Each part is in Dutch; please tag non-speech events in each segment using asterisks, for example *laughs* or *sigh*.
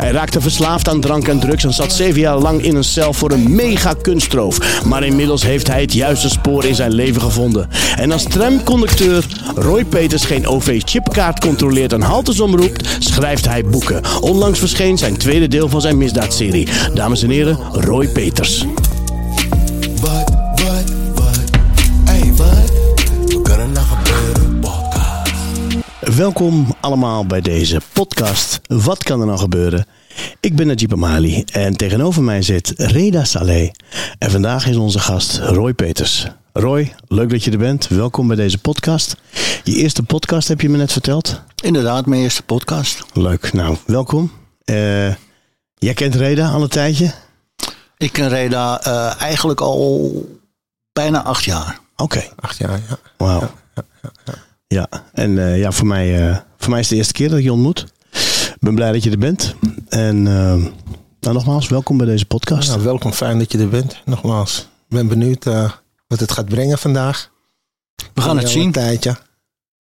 Hij raakte verslaafd aan drank en drugs en zat zeven jaar lang in een cel voor een mega kunstroof. Maar inmiddels heeft hij het juiste spoor in zijn leven gevonden. En als tramconducteur Roy Peters geen OV-chipkaart controleert en haltes omroept, schrijft hij boeken. Onlangs verscheen zijn tweede deel van zijn misdaadserie. Dames en heren, Roy Peters. Welkom allemaal bij deze podcast. Wat kan er nou gebeuren? Ik ben Najib Amali en tegenover mij zit Reda Saleh. En vandaag is onze gast Roy Peters. Roy, leuk dat je er bent. Welkom bij deze podcast. Je eerste podcast heb je me net verteld. Inderdaad, mijn eerste podcast. Leuk, nou welkom. Eh, jij kent Reda al een tijdje? Ik ken Reda eh, eigenlijk al bijna acht jaar. Oké, Acht jaar, ja. wauw. Ja, ja, voor mij, eh, voor mij is het de eerste keer dat ik je ontmoet. Ik ben blij dat je er bent. En eh, nou, nogmaals, welkom bij deze podcast. Nou, welkom, fijn dat je er bent. Nogmaals, ik ben benieuwd eh, wat het gaat brengen vandaag. We gaan het zien. Een tijdje.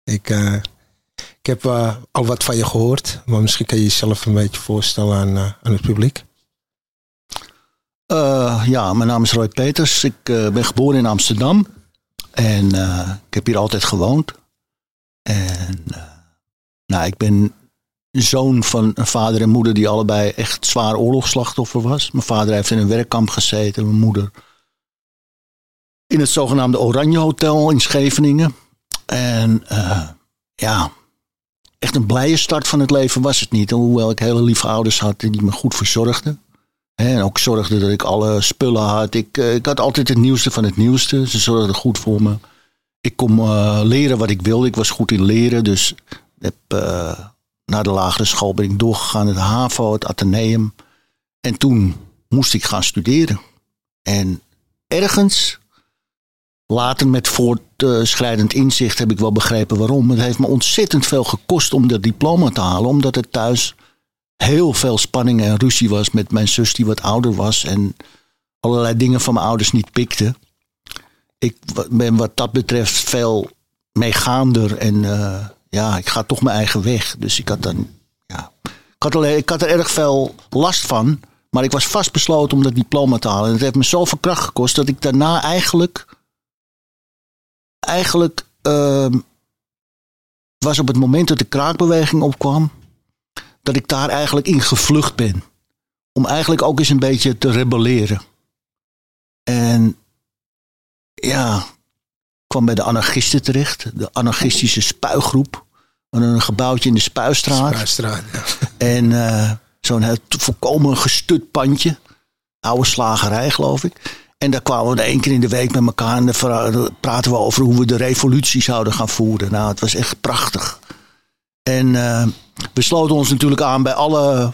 Ik, eh, ik heb eh, al wat van je gehoord, maar misschien kan je jezelf een beetje voorstellen aan, eh, aan het publiek. Eh, ja, mijn naam is Roy Peters. Ik eh, ben geboren in Amsterdam. En eh, ik heb hier altijd gewoond. En eh, nou, ik ben zoon van een vader en moeder die allebei echt zwaar oorlogsslachtoffer was. Mijn vader heeft in een werkkamp gezeten. Mijn moeder in het zogenaamde Oranje Hotel in Scheveningen. En eh, ja, echt een blije start van het leven was het niet. Hoewel ik hele lieve ouders had die me goed verzorgden. En ook zorgden dat ik alle spullen had. Ik, eh, ik had altijd het nieuwste van het nieuwste. Ze zorgden goed voor me. Ik kon eh, leren wat ik wilde. Ik was goed in leren. Dus heb, eh, na de lagere school ben ik doorgegaan naar HAVO, het Atheneum. En toen moest ik gaan studeren. En ergens, later met voortschrijdend inzicht, heb ik wel begrepen waarom. Het heeft me ontzettend veel gekost om dat diploma te halen. Omdat het thuis heel veel spanning en ruzie was met mijn zus die wat ouder was. En allerlei dingen van mijn ouders niet pikte. Ik ben wat dat betreft veel meegaander. En eh, ja, ik ga toch mijn eigen weg. Dus ik had dan, ja. Ik had, ik had er erg veel last van. Maar ik was vastbesloten om dat diploma te halen. En het heeft me zoveel kracht gekost dat ik daarna eigenlijk. Eigenlijk. ehm, was op het moment dat de kraakbeweging opkwam dat ik daar eigenlijk in gevlucht ben. Om eigenlijk ook eens een beetje te rebelleren. En ja, ik kwam bij de anarchisten terecht. De anarchistische spuigroep. En een gebouwtje in de Spuistraat. Spuistraat, ja. En eh, zo'n volkomen gestut pandje. Oude slagerij, geloof ik. En daar kwamen we één keer in de week met elkaar. En dan praten we over hoe we de revolutie zouden gaan voeren. Nou, het was echt prachtig. En eh, we sloten ons natuurlijk aan bij alle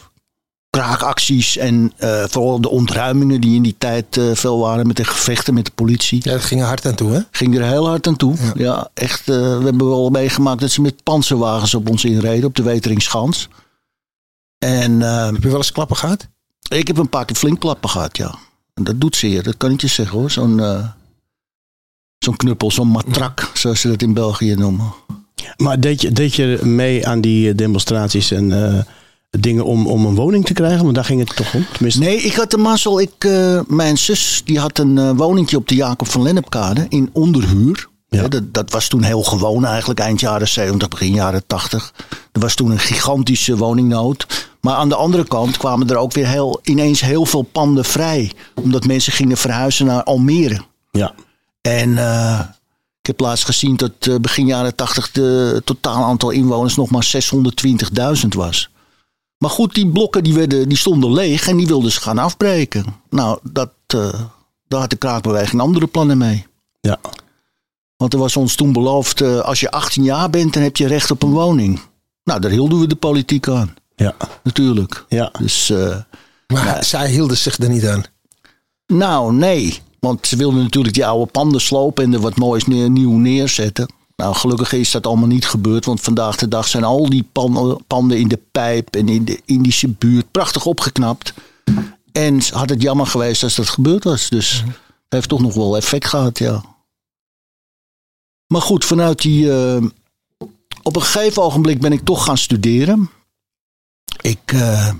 kraakacties. En eh, vooral de ontruimingen die in die tijd eh, veel waren. Met de gevechten met de politie. ja, dat ging er hard aan toe, hè? Ging er heel hard aan toe. Ja, Ja. echt. eh, we hebben wel meegemaakt dat ze met panzerwagens op ons inreden. Op de Weteringschans. En Heb je wel eens klappen gehad? ik heb een paar keer flink klappen gehad, ja. En dat doet zeer, dat kan ik je zeggen hoor. Zo'n eh, zo'n knuppel, zo'n matrak, zoals ze dat in België noemen. Maar deed je, deed je mee aan die demonstraties en eh, dingen om, om een woning te krijgen? Want daar ging het toch om? Tenminste, Nee, ik had de mazzel. Ik, eh, mijn zus die had een eh woningje op de Jacob van Lennepkade in onderhuur. Ja. Dat, dat was toen heel gewoon eigenlijk, eind jaren 70, begin jaren 80. Er was toen een gigantische woningnood. Maar aan de andere kant kwamen er ook weer heel, ineens heel veel panden vrij. Omdat mensen gingen verhuizen naar Almere. Ja. En eh, ik heb laatst gezien dat begin jaren 80 de totaal aantal inwoners nog maar 620.000 was. Maar goed, die blokken die werden, die stonden leeg en die wilden ze gaan afbreken. Nou, dat, eh, daar had de kraakbeweging andere plannen mee. Ja. Want er was ons toen beloofd, eh, als je 18 jaar bent, dan heb je recht op een woning. Nou, daar hielden we de politiek aan, Ja. natuurlijk. Ja. Dus, eh, Maar zij hielden zich er niet aan. nou, nee. Want ze wilden natuurlijk die oude panden slopen en er wat moois neer- nieuw neerzetten. Nou, gelukkig is dat allemaal niet gebeurd. Want vandaag de dag zijn al die pan- panden in de pijp en in de Indische buurt prachtig opgeknapt. En had het jammer geweest als dat gebeurd was. Dus het heeft toch nog wel effect gehad, ja. Maar goed, vanuit die. eh, op een gegeven ogenblik ben ik toch gaan studeren. Ik eh,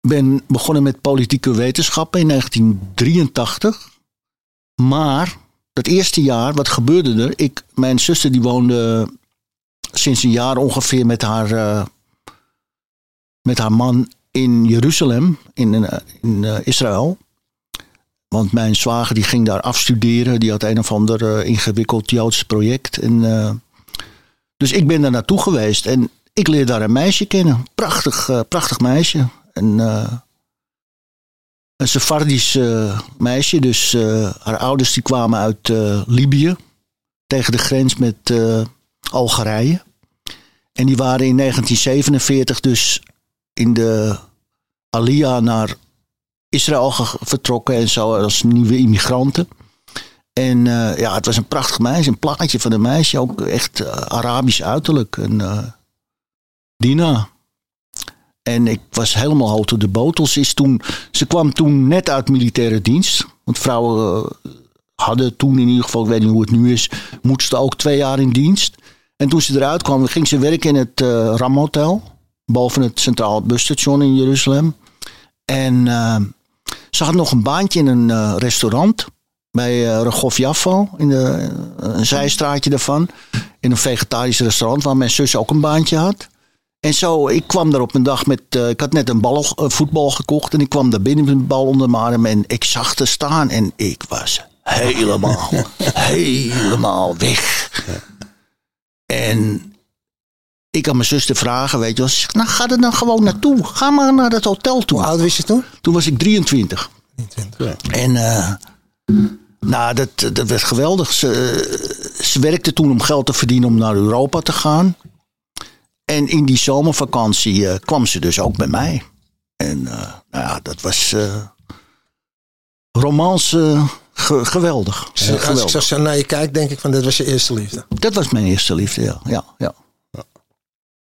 ben begonnen met politieke wetenschappen in 1983. Maar dat eerste jaar, wat gebeurde er? Ik, mijn zuster die woonde sinds een jaar ongeveer met haar, eh, met haar man in Jeruzalem, in, eh, in eh, Israël. Want mijn zwager die ging daar afstuderen. Die had een of ander eh, ingewikkeld Joods project. En, dus ik ben daar naartoe geweest. En ik leerde daar een meisje kennen. Prachtig, prachtig meisje. Eh, een Sephardisch eh, meisje. Dus eh, haar ouders die kwamen uit eh, Libië. Tegen de grens met Algerije. En die waren in 1947 dus in de Aliyah naar Israël vertrokken en zo als nieuwe immigranten. En ja, het was een prachtig meisje, een plaatje van een meisje, ook echt Arabisch uiterlijk. En, Dina. En ik was helemaal hout de botel. Ze, is toen, ze kwam toen net uit militaire dienst. Want vrouwen eh, hadden toen in ieder geval, ik weet niet hoe het nu is, moesten ook twee jaar in dienst. En toen ze eruit kwam, ging ze werken in het eh Ram Hotel. Boven het Centraal Busstation in Jeruzalem. En eh, ze had nog een baantje in een restaurant. Bij eh Rehov Jaffo, in de, een zijstraatje daarvan. In een vegetarisch restaurant waar mijn zus ook een baantje had. En zo, ik kwam daar op een dag met. eh, ik had net een bal, eh, voetbal gekocht. En ik kwam daar binnen met een bal onder mijn arm. En ik zag te staan. En ik was helemaal, *laughs* helemaal weg. En ik had mijn zus te vragen, weet je wel. Ze zegt, nou ga er dan gewoon naartoe. Ga maar naar dat hotel toe. Hoe oud was je toen? Toen was ik 23. 23. En eh, nou, dat, dat werd geweldig. Ze, ze werkte toen om geld te verdienen om naar Europa te gaan. En in die zomervakantie eh, kwam ze dus ook bij mij. En eh, nou ja, dat was romance eh, ge- geweldig. Als ik geweldig. zo naar je kijk, denk ik van dit was je eerste liefde. Dat was mijn eerste liefde, ja. ja, ja.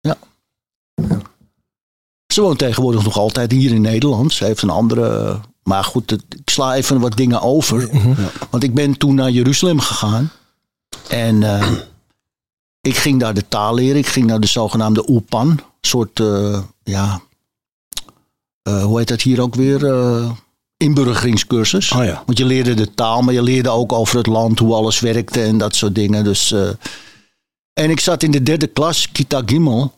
ja. Ze woont tegenwoordig nog altijd hier in Nederland. Ze heeft een andere... Maar goed, het- ik sla even wat dingen over. Want ik ben toen naar Jeruzalem gegaan. En ik ging daar de taal leren. Ik ging naar de zogenaamde. Een soort, eh, ja... eh, hoe heet dat hier ook weer? Eh, inburgeringscursus. Oh ja. Want je leerde de taal, maar je leerde ook over het land, hoe alles werkte en dat soort dingen. Dus, en ik zat in de derde klas, Kita Gimel.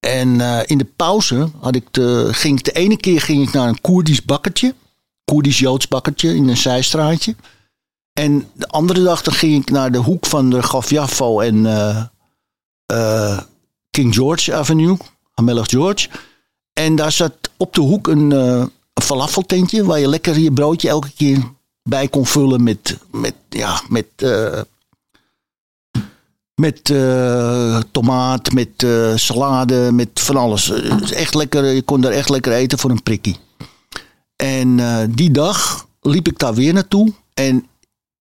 En in de pauze had ik de, ging ik de ene keer ging ik naar een Koerdisch bakkertje. Koerdisch-Joods bakkertje in een zijstraatje. En de andere dag dan ging ik naar de hoek van de Gafjafo en eh, King George Avenue, Hamelach George. En daar zat op de hoek een, een falafeltentje waar je lekker je broodje elke keer bij kon vullen met, met, ja, met, eh, met tomaat, met salade, met van alles. Echt lekker, je kon daar echt lekker eten voor een prikkie. En die dag liep ik daar weer naartoe en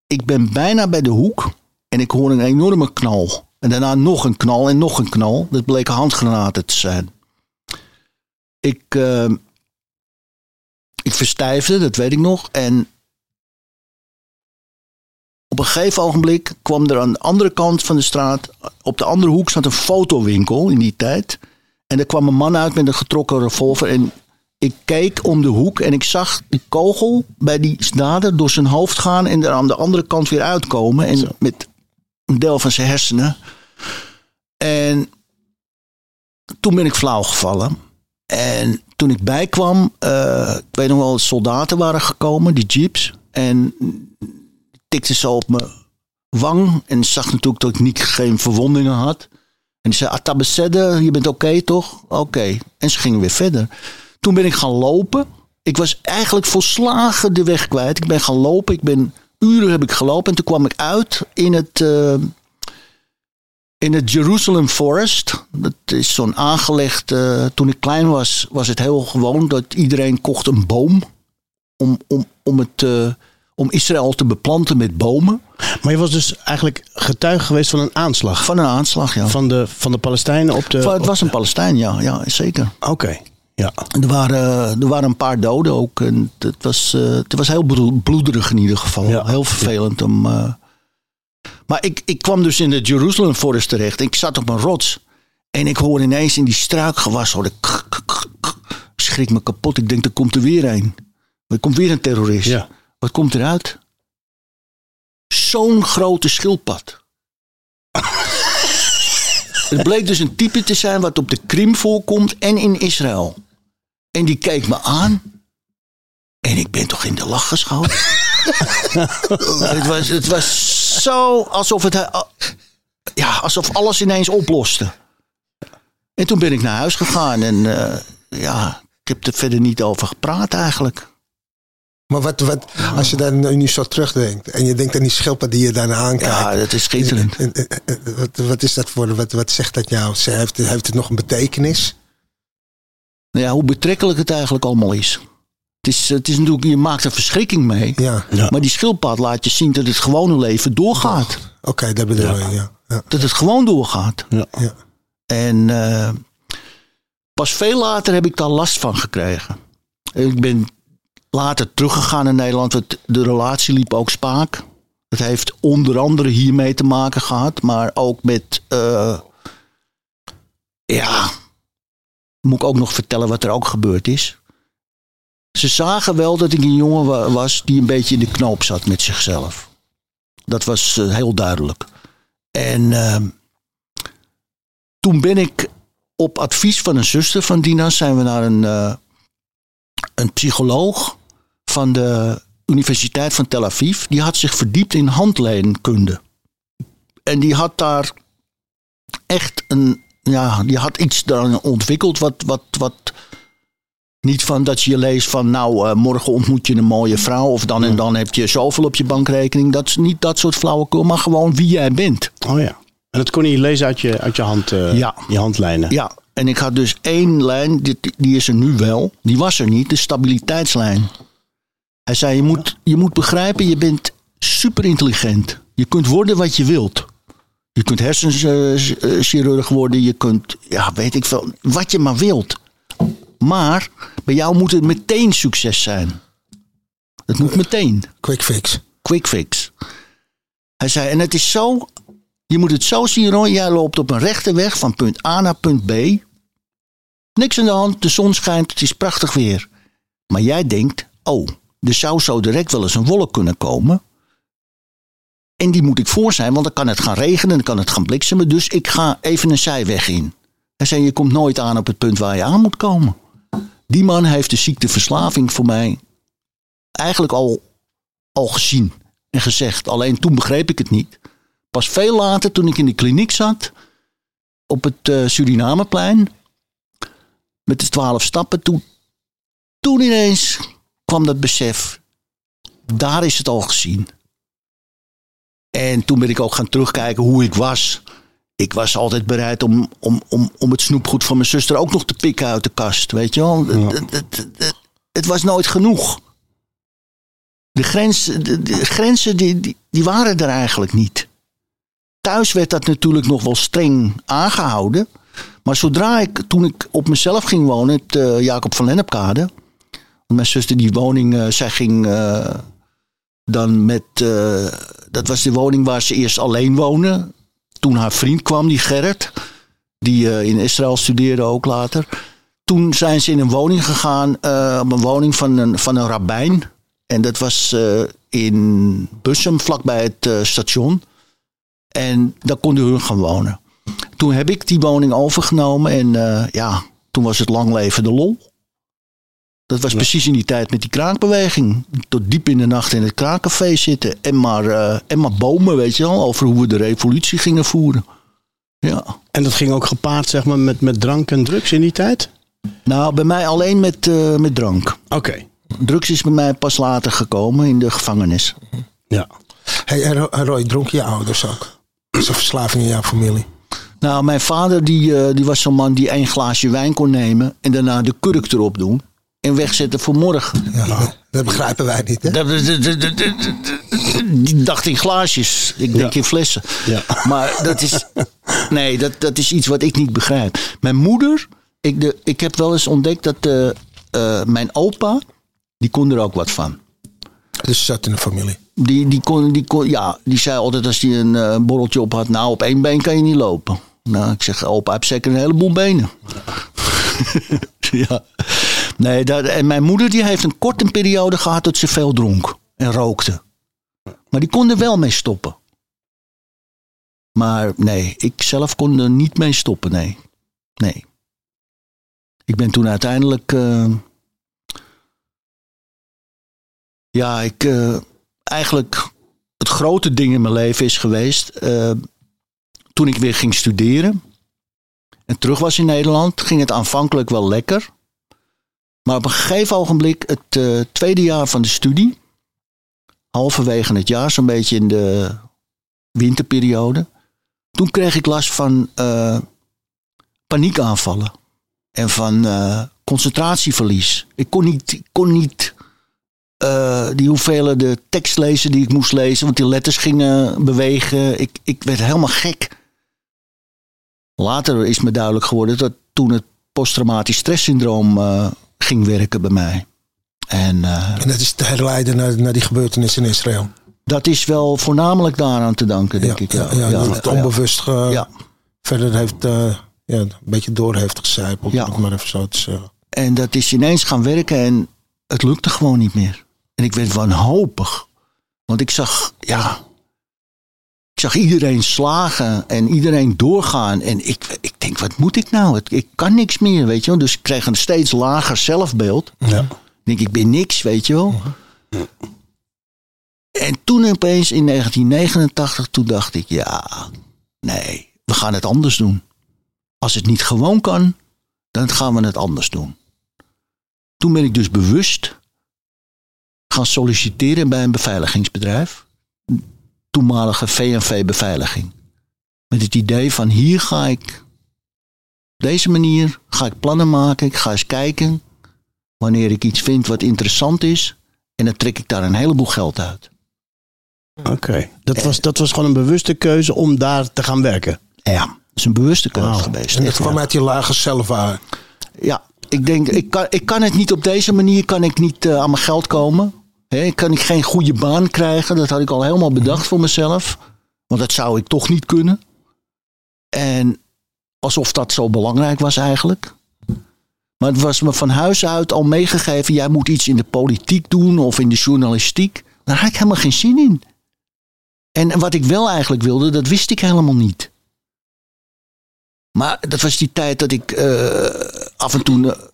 ik ben bijna bij de hoek en ik hoor een enorme knal. En daarna nog een knal en nog een knal. Dat bleken handgranaten te zijn. Ik, eh, ik verstijfde, dat weet ik nog. En op een gegeven ogenblik kwam er aan de andere kant van de straat, op de andere hoek zat een fotowinkel in die tijd. En er kwam een man uit met een getrokken revolver. En ik keek om de hoek en ik zag die kogel bij die dader door zijn hoofd gaan en er aan de andere kant weer uitkomen. En met een deel van zijn hersenen. En toen ben ik flauw gevallen. En toen ik bijkwam, eh ik weet nog wel, dat soldaten waren gekomen, die jeeps. En tikte zo op mijn wang. En zag natuurlijk dat ik niet, geen verwondingen had. En die zei, Atabesede, je bent oké toch? Oké. En ze gingen weer verder. Toen ben ik gaan lopen. Ik was eigenlijk volslagen de weg kwijt. Ik ben gaan lopen. Ik ben, uren heb ik gelopen. En toen kwam ik uit in het, eh, in het Jerusalem Forest. Dat is zo'n aangelegd... eh, toen ik klein was, was het heel gewoon dat iedereen kocht een boom. Om, om, om, het, eh, om Israël te beplanten met bomen. Maar je was dus eigenlijk getuige geweest van een aanslag. Van een aanslag, ja. Van de, van de Palestijnen op de... Van- het was een Palestijn, ja, ja zeker. Oké, ja. Er waren, er waren een paar doden ook. En het, was, eh, het was heel bloed- bloederig in ieder geval. Ja. Heel vervelend om. eh, Maar ik, ik kwam dus in de Jerusalem Forest terecht. Ik zat op een rots. En ik hoor ineens in die struikgewas. Hoor ik, k- k- k- k. schrik me kapot. Ik denk, er komt er weer een. Er komt weer een terrorist. Ja. Wat komt eruit? Zo'n grote schildpad. Het *laughs* bleek dus een type te zijn wat op de Krim voorkomt en in Israël. En die keek me aan. En ik ben toch in de lach geschoten. *laughs* het, was, het was zo alsof het. Ja, alsof alles ineens oploste. En toen ben ik naar huis gegaan. En eh, ja, ik heb er verder niet over gepraat eigenlijk. Maar wat, wat, als je dan nu zo terugdenkt en je denkt aan die schildpad die je daarna aankijkt. Ja, dat is schitterend. En- en- en- en- Wat, wat is dat voor, wat, wat zegt dat jou? Ze- Heeft, heeft het nog een betekenis? Nou ja, hoe betrekkelijk het eigenlijk allemaal is. Het is, het is natuurlijk, je maakt er verschrikking mee. Ja, Maar die schildpad laat je zien dat het gewone leven doorgaat. oké, dat bedoel je. Ja. Ja. Dat het gewoon doorgaat. Ja. Ja. En eh, pas veel later heb ik daar last van gekregen. Ik ben later teruggegaan naar Nederland. want De relatie liep ook spaak. Dat heeft onder andere hiermee te maken gehad. Maar ook met... eh, ja... Moet ik ook nog vertellen wat er ook gebeurd is. Ze zagen wel dat ik een jongen wa- was die een beetje in de knoop zat met zichzelf. Dat was eh, heel duidelijk. En ehm, toen ben ik op advies van een zuster van Dina zijn we naar een, eh, een psycholoog van de Universiteit van Tel Aviv. Die had zich verdiept in handledenkunde. En die had daar echt een, ja, die had iets daar ontwikkeld wat, wat, wat niet van dat je leest van nou eh, morgen ontmoet je een mooie vrouw of dan en dan heb je zoveel op je bankrekening. Dat is niet dat soort flauwekul, maar gewoon wie jij bent. Oh ja. En dat kon je lezen uit je, uit je, hand, eh, Ja. je handlijnen. Ja, en ik had dus één lijn, die, die is er nu wel. Die was er niet, de stabiliteitslijn. Hij zei, je moet, je moet begrijpen, je bent super intelligent. Je kunt worden wat je wilt. Je kunt hersenchirurg worden, je kunt, ja, weet ik veel, wat je maar wilt. Maar bij jou moet het meteen succes zijn. Het moet meteen Quick fix. quick fix. Hij zei, en het is zo, je moet het zo zien, Roy. Jij loopt op een rechte weg van punt A naar punt B. Niks aan de hand, de zon schijnt, het is prachtig weer. Maar jij denkt, oh, er zou zo direct wel eens een wolk kunnen komen. En die moet ik voor zijn, want dan kan het gaan regenen, dan kan het gaan bliksemen. Dus ik ga even een zijweg in. Hij zei, je komt nooit aan op het punt waar je aan moet komen. Die man heeft de ziekteverslaving voor mij eigenlijk al al gezien en gezegd. Alleen toen begreep ik het niet. Pas veel later, toen ik in de kliniek zat, op het eh, Surinameplein, met de twaalf stappen, toen, toen ineens kwam dat besef. Daar is het al gezien. En toen ben ik ook gaan terugkijken hoe ik was. Ik was altijd bereid om, om, om, om het snoepgoed van mijn zuster ook nog te pikken uit de kast. Weet je wel? Het, het, het, het- het was nooit genoeg. De, grens, de, de grenzen die, die, die waren er eigenlijk niet. Thuis werd dat natuurlijk nog wel streng aangehouden. Maar zodra ik, toen ik op mezelf ging wonen, het eh, Jacob van Lennepkade. Mijn zuster die woning, eh, zij ging eh, dan met, eh, dat was de woning waar ze eerst alleen woonde. Toen haar vriend kwam, die Gerrit, die eh, in Israël studeerde ook later. toen zijn ze in een woning gegaan, eh, op een woning van een, van een rabbijn. En dat was in Bussum, vlakbij het station. En daar konden hun gaan wonen. Toen heb ik die woning overgenomen en ja, toen was het lang leven de lol. Dat was precies in die tijd met die kraakbeweging. Tot diep in de nacht in het kraakcafé zitten. En maar, eh, en maar bomen, weet je wel. Over hoe we de revolutie gingen voeren. Ja. En dat ging ook gepaard zeg maar, met, met drank en drugs in die tijd? Nou, bij mij alleen met, eh, met drank. Oké. Drugs is bij mij pas later gekomen in de gevangenis. Ja. Hey, en Roy, dronken je ouders ook? Is er verslaving in jouw familie? Nou, mijn vader die, eh, die was zo'n man die één glaasje wijn kon nemen. En daarna de kurk erop doen. En wegzetten voor morgen. Ja, dat begrijpen wij niet, hè? Dat- Die dacht in glaasjes. Ik denk in flessen. Ja. Maar dat is. Nee, dat, dat is iets wat ik niet begrijp. Mijn moeder. Ik, de, ik heb wel eens ontdekt dat eh, eh, mijn opa. Die kon er ook wat van. Dus zat in de familie. Die, die, kon, die, kon, ja, die zei altijd als hij een eh, borreltje op had. Nou, op één been kan je niet lopen. Nou, ik zeg, opa heeft zeker een heleboel benen. *laughs* ja. Nee, dat, en mijn moeder die heeft een korte periode gehad dat ze veel dronk en rookte. Maar die kon er wel mee stoppen. Maar nee, ik zelf kon er niet mee stoppen, nee. Nee. Ik ben toen uiteindelijk... eh, ja, ik... eh, eigenlijk het grote ding in mijn leven is geweest... eh, toen ik weer ging studeren... en terug was in Nederland... ging het aanvankelijk wel lekker... Maar op een gegeven ogenblik, het eh, tweede jaar van de studie, halverwege het jaar, zo'n beetje in de winterperiode, toen kreeg ik last van eh, paniekaanvallen en van eh, concentratieverlies. Ik kon niet, kon niet die hoeveelheden tekst lezen die ik moest lezen, want die letters gingen bewegen. Ik, ik werd helemaal gek. Later is me duidelijk geworden dat toen het posttraumatisch stresssyndroom ging werken bij mij. En eh, En dat is te herleiden naar, naar die gebeurtenis in Israël. dat is wel voornamelijk daaraan te danken, denk ja, ik. ja, ja, dat het onbewust verder heeft, eh, ja, een beetje door heeft gecijpeld. Ja. maar even zo te zeggen. En dat is ineens gaan werken en het lukte gewoon niet meer. En ik werd wanhopig. Want ik zag, ja. Ik zag iedereen slagen en iedereen doorgaan. En ik, ik denk, wat moet ik nou? Ik kan niks meer, weet je wel. Dus ik kreeg een steeds lager zelfbeeld. Ja. Ik denk, ik ben niks, weet je wel. En toen opeens in 1989, toen dacht ik, ja, nee, we gaan het anders doen. Als het niet gewoon kan, dan gaan we het anders doen. Toen ben ik dus bewust gaan solliciteren bij een beveiligingsbedrijf. Toenmalige VNV Beveiliging. Met het idee van hier ga ik, op deze manier ga ik plannen maken. Ik ga eens kijken wanneer ik iets vind wat interessant is. En dan trek ik daar een heleboel geld uit. Oké. Dat, was, dat was gewoon een bewuste keuze om daar te gaan werken. Ja, dat is een bewuste keuze geweest. En dat kwam uit die lage zelfwaarde. Ja, ik denk, ik kan, ik kan het niet op deze manier kan ik niet eh, aan mijn geld komen. Kan ik geen goede baan krijgen. Dat had ik al helemaal bedacht voor mezelf. Want dat zou ik toch niet kunnen. En alsof dat zo belangrijk was eigenlijk. Maar het was me van huis uit al meegegeven. Jij moet iets in de politiek doen of in de journalistiek. Daar had ik helemaal geen zin in. En wat ik wel eigenlijk wilde, dat wist ik helemaal niet. Maar dat was die tijd dat ik eh, af en toe.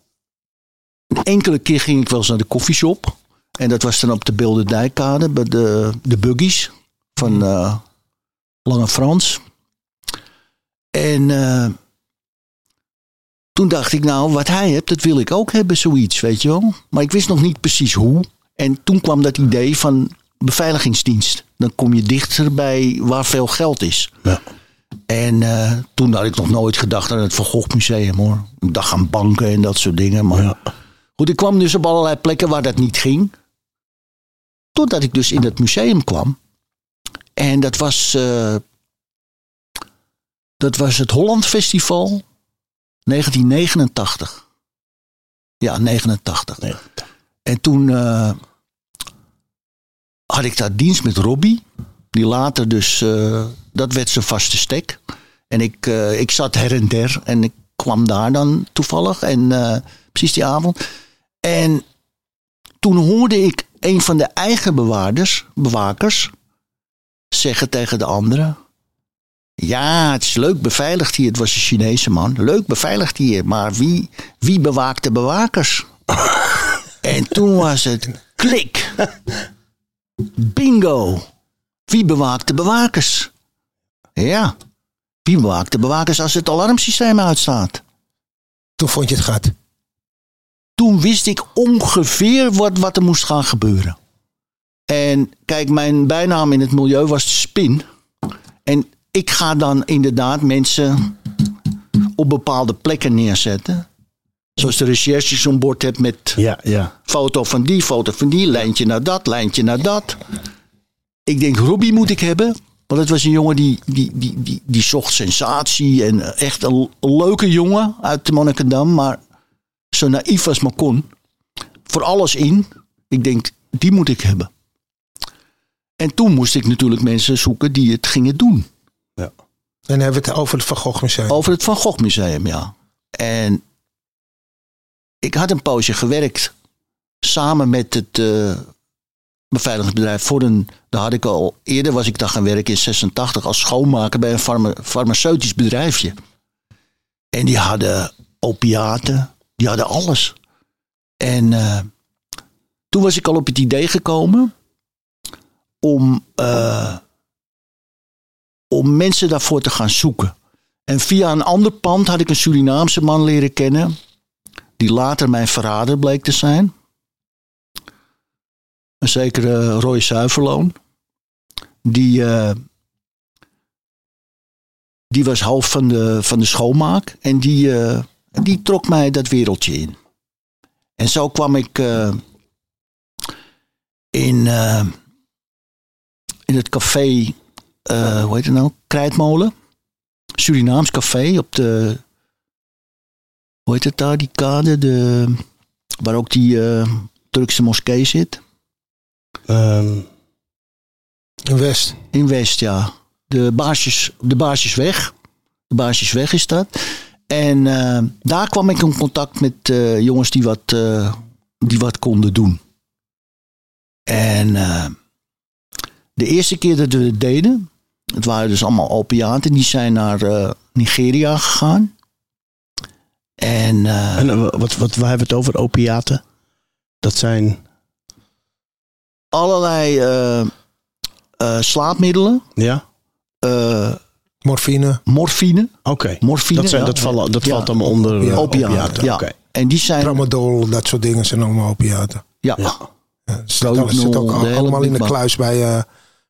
een enkele keer ging ik wel eens naar de koffieshop. En dat was dan op de Bilderdijkkade bij de, de Buggies van eh, Lange Frans. En eh, toen dacht ik, nou, wat hij heeft, dat wil ik ook hebben, zoiets, weet je wel. Maar ik wist nog niet precies hoe. En toen kwam dat idee van beveiligingsdienst. Dan kom je dichter bij waar veel geld is. Ja. En eh, toen had ik nog nooit gedacht aan het Van Gogh Museum hoor. Ik dacht aan banken en dat soort dingen. Maar Ja. goed, ik kwam dus op allerlei plekken waar dat niet ging. Totdat ik dus in het museum kwam. En dat was, eh, dat was het Holland Festival 1989. Ja, 89. Nee. En toen eh, had ik daar dienst met Robbie. Die later dus, eh, dat werd zijn vaste stek. En ik, ik zat her en der. En ik kwam daar dan toevallig. En precies die avond. En toen hoorde ik een van de eigen bewaarders, bewakers zeggen tegen de anderen. Ja, het is leuk beveiligd hier. Het was een Chinese man. Leuk beveiligd hier. Maar wie, wie bewaakt de bewakers? *laughs* en toen was het klik. Bingo. Wie bewaakt de bewakers? Ja. Wie bewaakt de bewakers als het alarmsysteem uitstaat? Toen vond je het gat. Toen wist ik ongeveer wat, wat er moest gaan gebeuren. En kijk, mijn bijnaam in het milieu was de spin. En ik ga dan inderdaad mensen op bepaalde plekken neerzetten. Zoals de recherche zo'n bord hebt met Ja, ja. foto van die, foto van die, lijntje naar dat, lijntje naar dat. Ik denk, Robbie moet ik hebben. Want het was een jongen die, die, die, die, die zocht sensatie. En echt een, een leuke jongen uit de Monnikendam. Maar zo naïef als maar kon. Voor alles in. Ik denk, die moet ik hebben. En toen moest ik natuurlijk mensen zoeken die het gingen doen. En dan hebben we het over het Van Gogh Museum. Over het Van Gogh Museum, ja. En ik had een poosje gewerkt samen met het eh, beveiligingsbedrijf. Voor een, daar had ik al eerder was ik daar gaan werken in 86 als schoonmaker bij een farma- farmaceutisch bedrijfje. En die hadden opiaten, die hadden alles. En eh, toen was ik al op het idee gekomen om, eh, om mensen daarvoor te gaan zoeken. En via een ander pand had ik een Surinaamse man leren kennen. Die later mijn verrader bleek te zijn. Een zekere Roy Zuiverloon. Die, eh, die was hoofd van de, van de schoonmaak. En die, die trok mij dat wereldje in. En zo kwam ik eh, in, eh, in het café, eh, hoe heet het nou? Krijtmolen. Surinaams café op de. Hoe heet het daar, die kade? De, waar ook die eh, Turkse moskee zit. Ehm, In West. In West, ja. De, baasjes, de Baasjesweg. De Baasjesweg is dat. En eh, daar kwam ik in contact met eh, jongens die wat, eh, die wat konden doen. En de eerste keer dat we het deden, het waren dus allemaal opiaten, die zijn naar Nigeria gegaan. En, en wat, wat, waar hebben we het over? Opiaten? Dat zijn. allerlei slaapmiddelen, Ja? Morfine. morfine. Oké. Morfine, Dat, zijn, ja. dat, vallen, dat Ja. valt allemaal onder Ja, eh, opiaten, ja. Oké. En die zijn, Tramadol, dat soort dingen zijn allemaal opiaten. ja, Ja. Ja, zit, ook allemaal in de kluis bij, eh,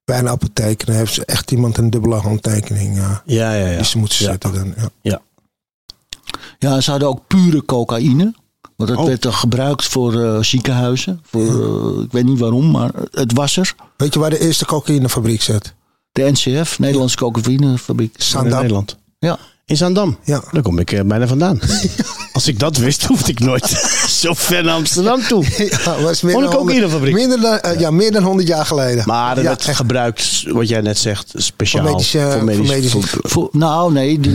bij een apotheek. Dan heeft ze echt iemand een dubbele handtekening Ja, ja, ja. die ze moeten Ja. zetten. Dan, ja. Ja, ze hadden ook pure cocaïne. Want dat Oh. werd dan gebruikt voor eh, ziekenhuizen. Voor, ik weet niet waarom, maar het was er. Weet je waar de eerste cocaïnefabriek zit? De NCF, Nederlandse Cocaïnefabriek. In Zandam. Nederland. Ja. In Zaandam. Ja. Daar kom ik eh, bijna vandaan. *laughs* Als ik dat wist, hoefde ik nooit *laughs* zo ver naar Amsterdam toe. Ja, was meer Gewoon dan een cocaïnefabriek. Minder dan, eh, ja, meer dan 100 jaar geleden. Maar dat ja, werd echt. gebruikt, wat jij net zegt, speciaal. Voor medische- voor medische- voor- Voor- nou, nee, die-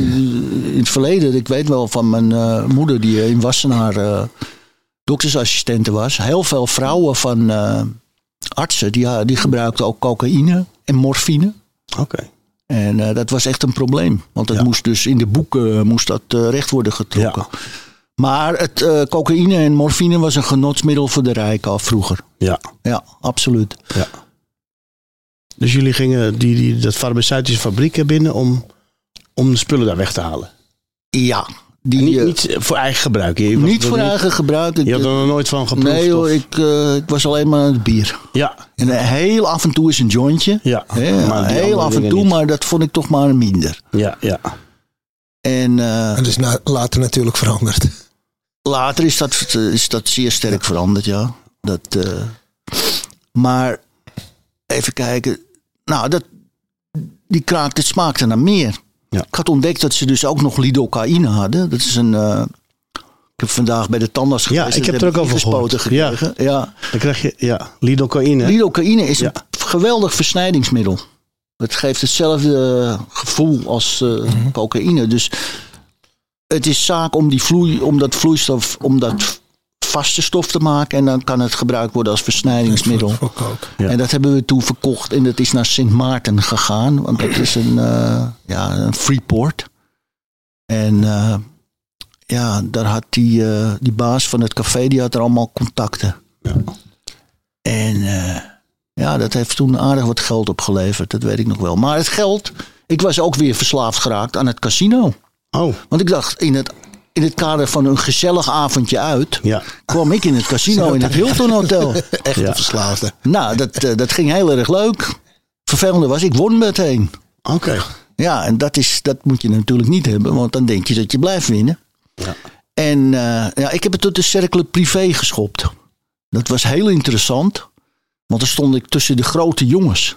in het verleden, ik weet wel van mijn eh, moeder die in Wassenaar eh doktersassistente was. Heel veel vrouwen van eh, artsen, die, die gebruikten ook cocaïne en morfine. Oké. En eh, dat was echt een probleem. Want het Ja. moest dus in de boeken eh, moest dat eh, recht worden getrokken. Maar het eh, cocaïne en morfine was een genotsmiddel voor de rijken al vroeger. Ja. Ja, absoluut. ja. Dus jullie gingen die, die, dat farmaceutische fabriek binnen om, om de spullen daar weg te halen? Ja, die, niet, eh, niet voor eigen gebruik? Je niet voor eigen gebruik. Ik, Je had er nog nooit van geproefd? nee hoor, of- ik, eh, ik was alleen maar aan het bier. Ja, En eh, heel af en toe is een jointje. ja. Hè, Maar heel af en toe, niet. maar dat vond ik toch maar minder. Ja, ja. En eh, En dat is na- later natuurlijk veranderd. later is dat, is dat zeer sterk veranderd, ja. Dat, eh, maar even kijken. Nou, dat, die kraak, dat smaakte naar meer. Ja. Ik had ontdekt dat ze dus ook nog lidocaïne hadden. Dat is een... eh, ik heb vandaag bij de tandarts Ja, geweest. ik dat heb er ook over gehoord. gekregen. Ja. Dan krijg je, ja, lidocaïne. Lidocaïne is Ja. een geweldig versnijdingsmiddel. Het geeft hetzelfde gevoel als Mhm. cocaïne. Dus het is zaak om, die vloei, om dat vloeistof, om dat vaste stof te maken. En dan kan het gebruikt worden als versnijdingsmiddel. Voor kook. Ja. En dat hebben we toen verkocht en dat is naar Sint Maarten gegaan. Want dat is een, eh, ja, een freeport. En eh, ja, daar had die, eh, die baas van het café, die had er allemaal contacten. Ja. En eh, ja, dat heeft toen aardig wat geld opgeleverd, dat weet ik nog wel. Maar het geld, ik was ook weer verslaafd geraakt aan het casino. Oh, Want ik dacht, in het, in het kader van een gezellig avondje uit, ja. kwam ik in het casino in het Hilton Hotel. *laughs* Echt een verslaafde. Nou, dat, eh, dat ging heel erg leuk. Vervelende was, ik won meteen. Oké. Ja, en dat, is, dat moet je natuurlijk niet hebben, want dan denk je dat je blijft winnen. Ja. En eh, ja, ik heb het tot de cercle privé geschopt. Dat was heel interessant, want dan stond ik tussen de grote jongens.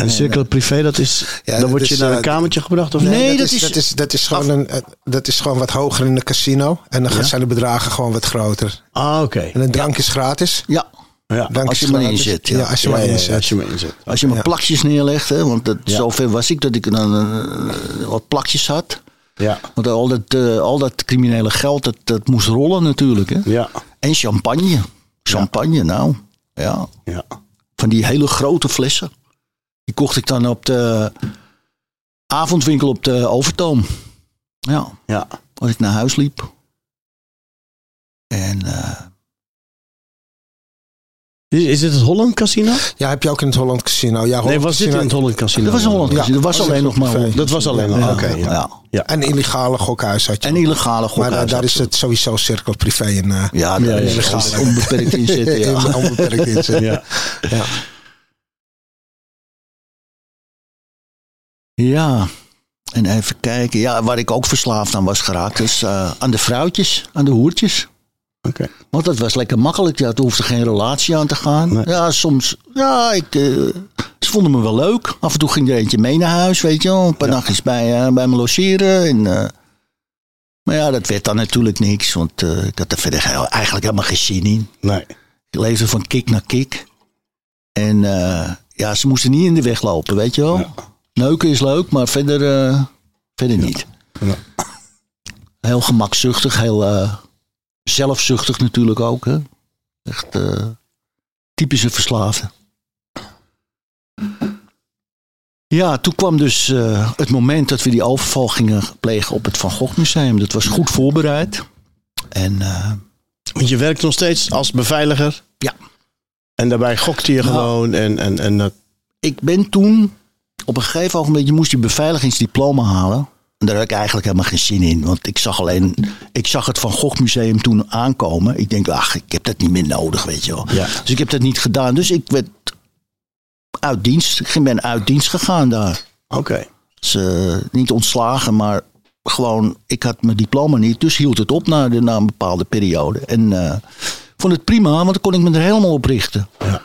En cirkel privé, dat is. Ja, dan word je naar eh, een kamertje gebracht of Nee, dat, dat is, is- dat, is, dat, is gewoon een, eh, dat is gewoon wat hoger in de casino. En dan zijn de bedragen gewoon wat groter. Ah, oké. En een drank is gratis. Ja, Ja. Als je maar inzet, ja. Als je maar inzet. als je me inzet. als je maar plakjes neerlegt, hè, want dat, zover was ik dat ik dan eh, wat plakjes had. Ja. Want al dat, eh, al dat criminele geld, dat, dat moest rollen natuurlijk. Hè. Ja. En champagne. Champagne, nou. Ja, Ja. van die hele grote flessen. Die kocht ik dan op de avondwinkel op de Overtoom. Ja, Ja. als ik naar huis liep. En eh, Is, is dit het Holland Casino? Ja, heb je ook in het Holland Casino. Ja, Nee, Holland was dit in het Holland Casino? dat was een Holland Ja, Casino. Dat was was alleen een nog maar. Dat was alleen nog. Ja, Oké. ja. ja. En illegale gokhuis had je. En illegale maar gokhuis. eh, daar is het sowieso cirkel privé in. eh Ja, Ja, daar ja, is ja. het onbeperkt in zitten. *laughs* Ja. in onbeperkt inzet. Ja. Ja. En even kijken. Ja, waar ik ook verslaafd aan was geraakt, is eh, aan de vrouwtjes, aan de hoertjes. Oké. Want dat was lekker makkelijk. Ja, er hoefde geen relatie aan te gaan. Nee. Ja, soms, ja, ik, eh, ze vonden me wel leuk. Af en toe ging er eentje mee naar huis, weet je wel. Een paar nachtjes bij, eh, bij me logeren. En, maar ja, dat werd dan natuurlijk niks. Want ik had er verder eigenlijk helemaal geen zin in. Nee. Ik leefde van kick naar kick. En ja, ze moesten niet in de weg lopen, weet je wel. Ja. Neuken is leuk, maar verder, eh, verder niet. Ja. Heel gemakzuchtig, heel eh, zelfzuchtig natuurlijk ook. Hè? Echt eh, typische verslaafde. Ja, toen kwam dus het moment dat we die overval gingen plegen op het Van Gogh Museum. Dat was goed voorbereid. En Want je werkt nog steeds als beveiliger. Ja. En daarbij gokte je Nou. gewoon. En, en, en dat. ik ben toen op een gegeven moment, je moest je beveiligingsdiploma halen. En daar had ik eigenlijk helemaal geen zin in. Want ik zag alleen, ik zag het Van Gogh Museum toen aankomen. Ik denk, ach, ik heb dat niet meer nodig, weet je wel. Ja. Dus ik heb dat niet gedaan. Dus ik werd uit dienst, ik ben uit dienst gegaan daar. Oké. Dus, eh, niet ontslagen, maar gewoon, ik had mijn diploma niet. Dus hield het op na, de, na een bepaalde periode. En eh, vond het prima, want dan kon ik me er helemaal op richten. Ja.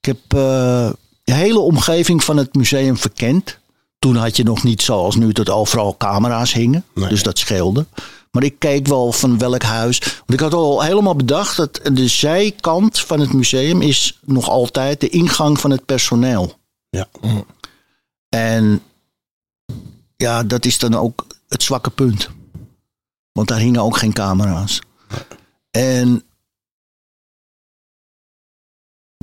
Ik heb eh, de hele omgeving van het museum verkend. Toen had je nog niet zoals nu dat overal camera's hingen. Nee. Dus dat scheelde. Maar ik keek wel van welk huis. Want ik had al helemaal bedacht dat de zijkant van het museum is nog altijd de ingang van het personeel. Ja. En ja, dat is dan ook het zwakke punt. Want daar hingen ook geen camera's. En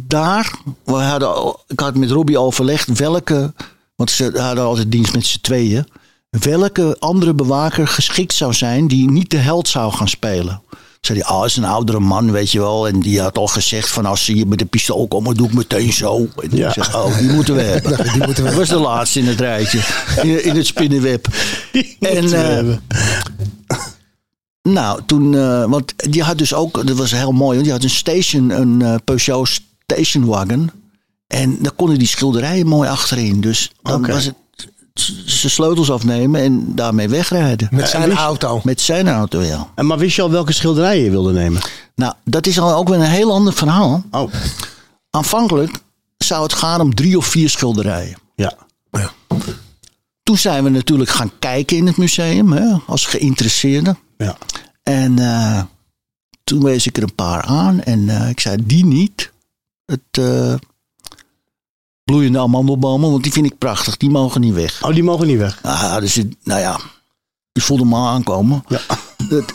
daar, we hadden, ik had met Robbie overlegd welke, want ze hadden altijd dienst met z'n tweeën, welke andere bewaker geschikt zou zijn die niet de held zou gaan spelen. Zei hij, ah, is een oudere man, weet je wel. En die had al gezegd van als ze hier met de pistool komen, doe ik meteen zo. En Ja. ik zeg, oh, die moeten we *laughs* hebben. Die moeten we Dat was de laatste in het rijtje. In, in het spinnenweb. *laughs* En, hebben. Nou, toen, eh, want die had dus ook, dat was heel mooi, want die had een station, een eh, Peugeot station wagon. En daar konden die schilderijen mooi achterin. Dus dan was het zijn sleutels afnemen en daarmee wegrijden. Met zijn wist- auto. Met zijn auto, ja. En maar wist je al welke schilderijen je wilde nemen? Nou, dat is al ook weer een heel ander verhaal. Oh. Aanvankelijk zou het gaan om drie of vier schilderijen. Ja. Toen zijn we natuurlijk gaan kijken in het museum, hè, als geïnteresseerden. Ja. En eh, toen wees ik er een paar aan en eh, ik zei, die niet. Het eh, bloeiende amandelbomen, want die vind ik prachtig. Die mogen niet weg. Oh, die mogen niet weg. Ah, dus, het- nou ja, Je voelde me al aankomen. Ja. *laughs* Het-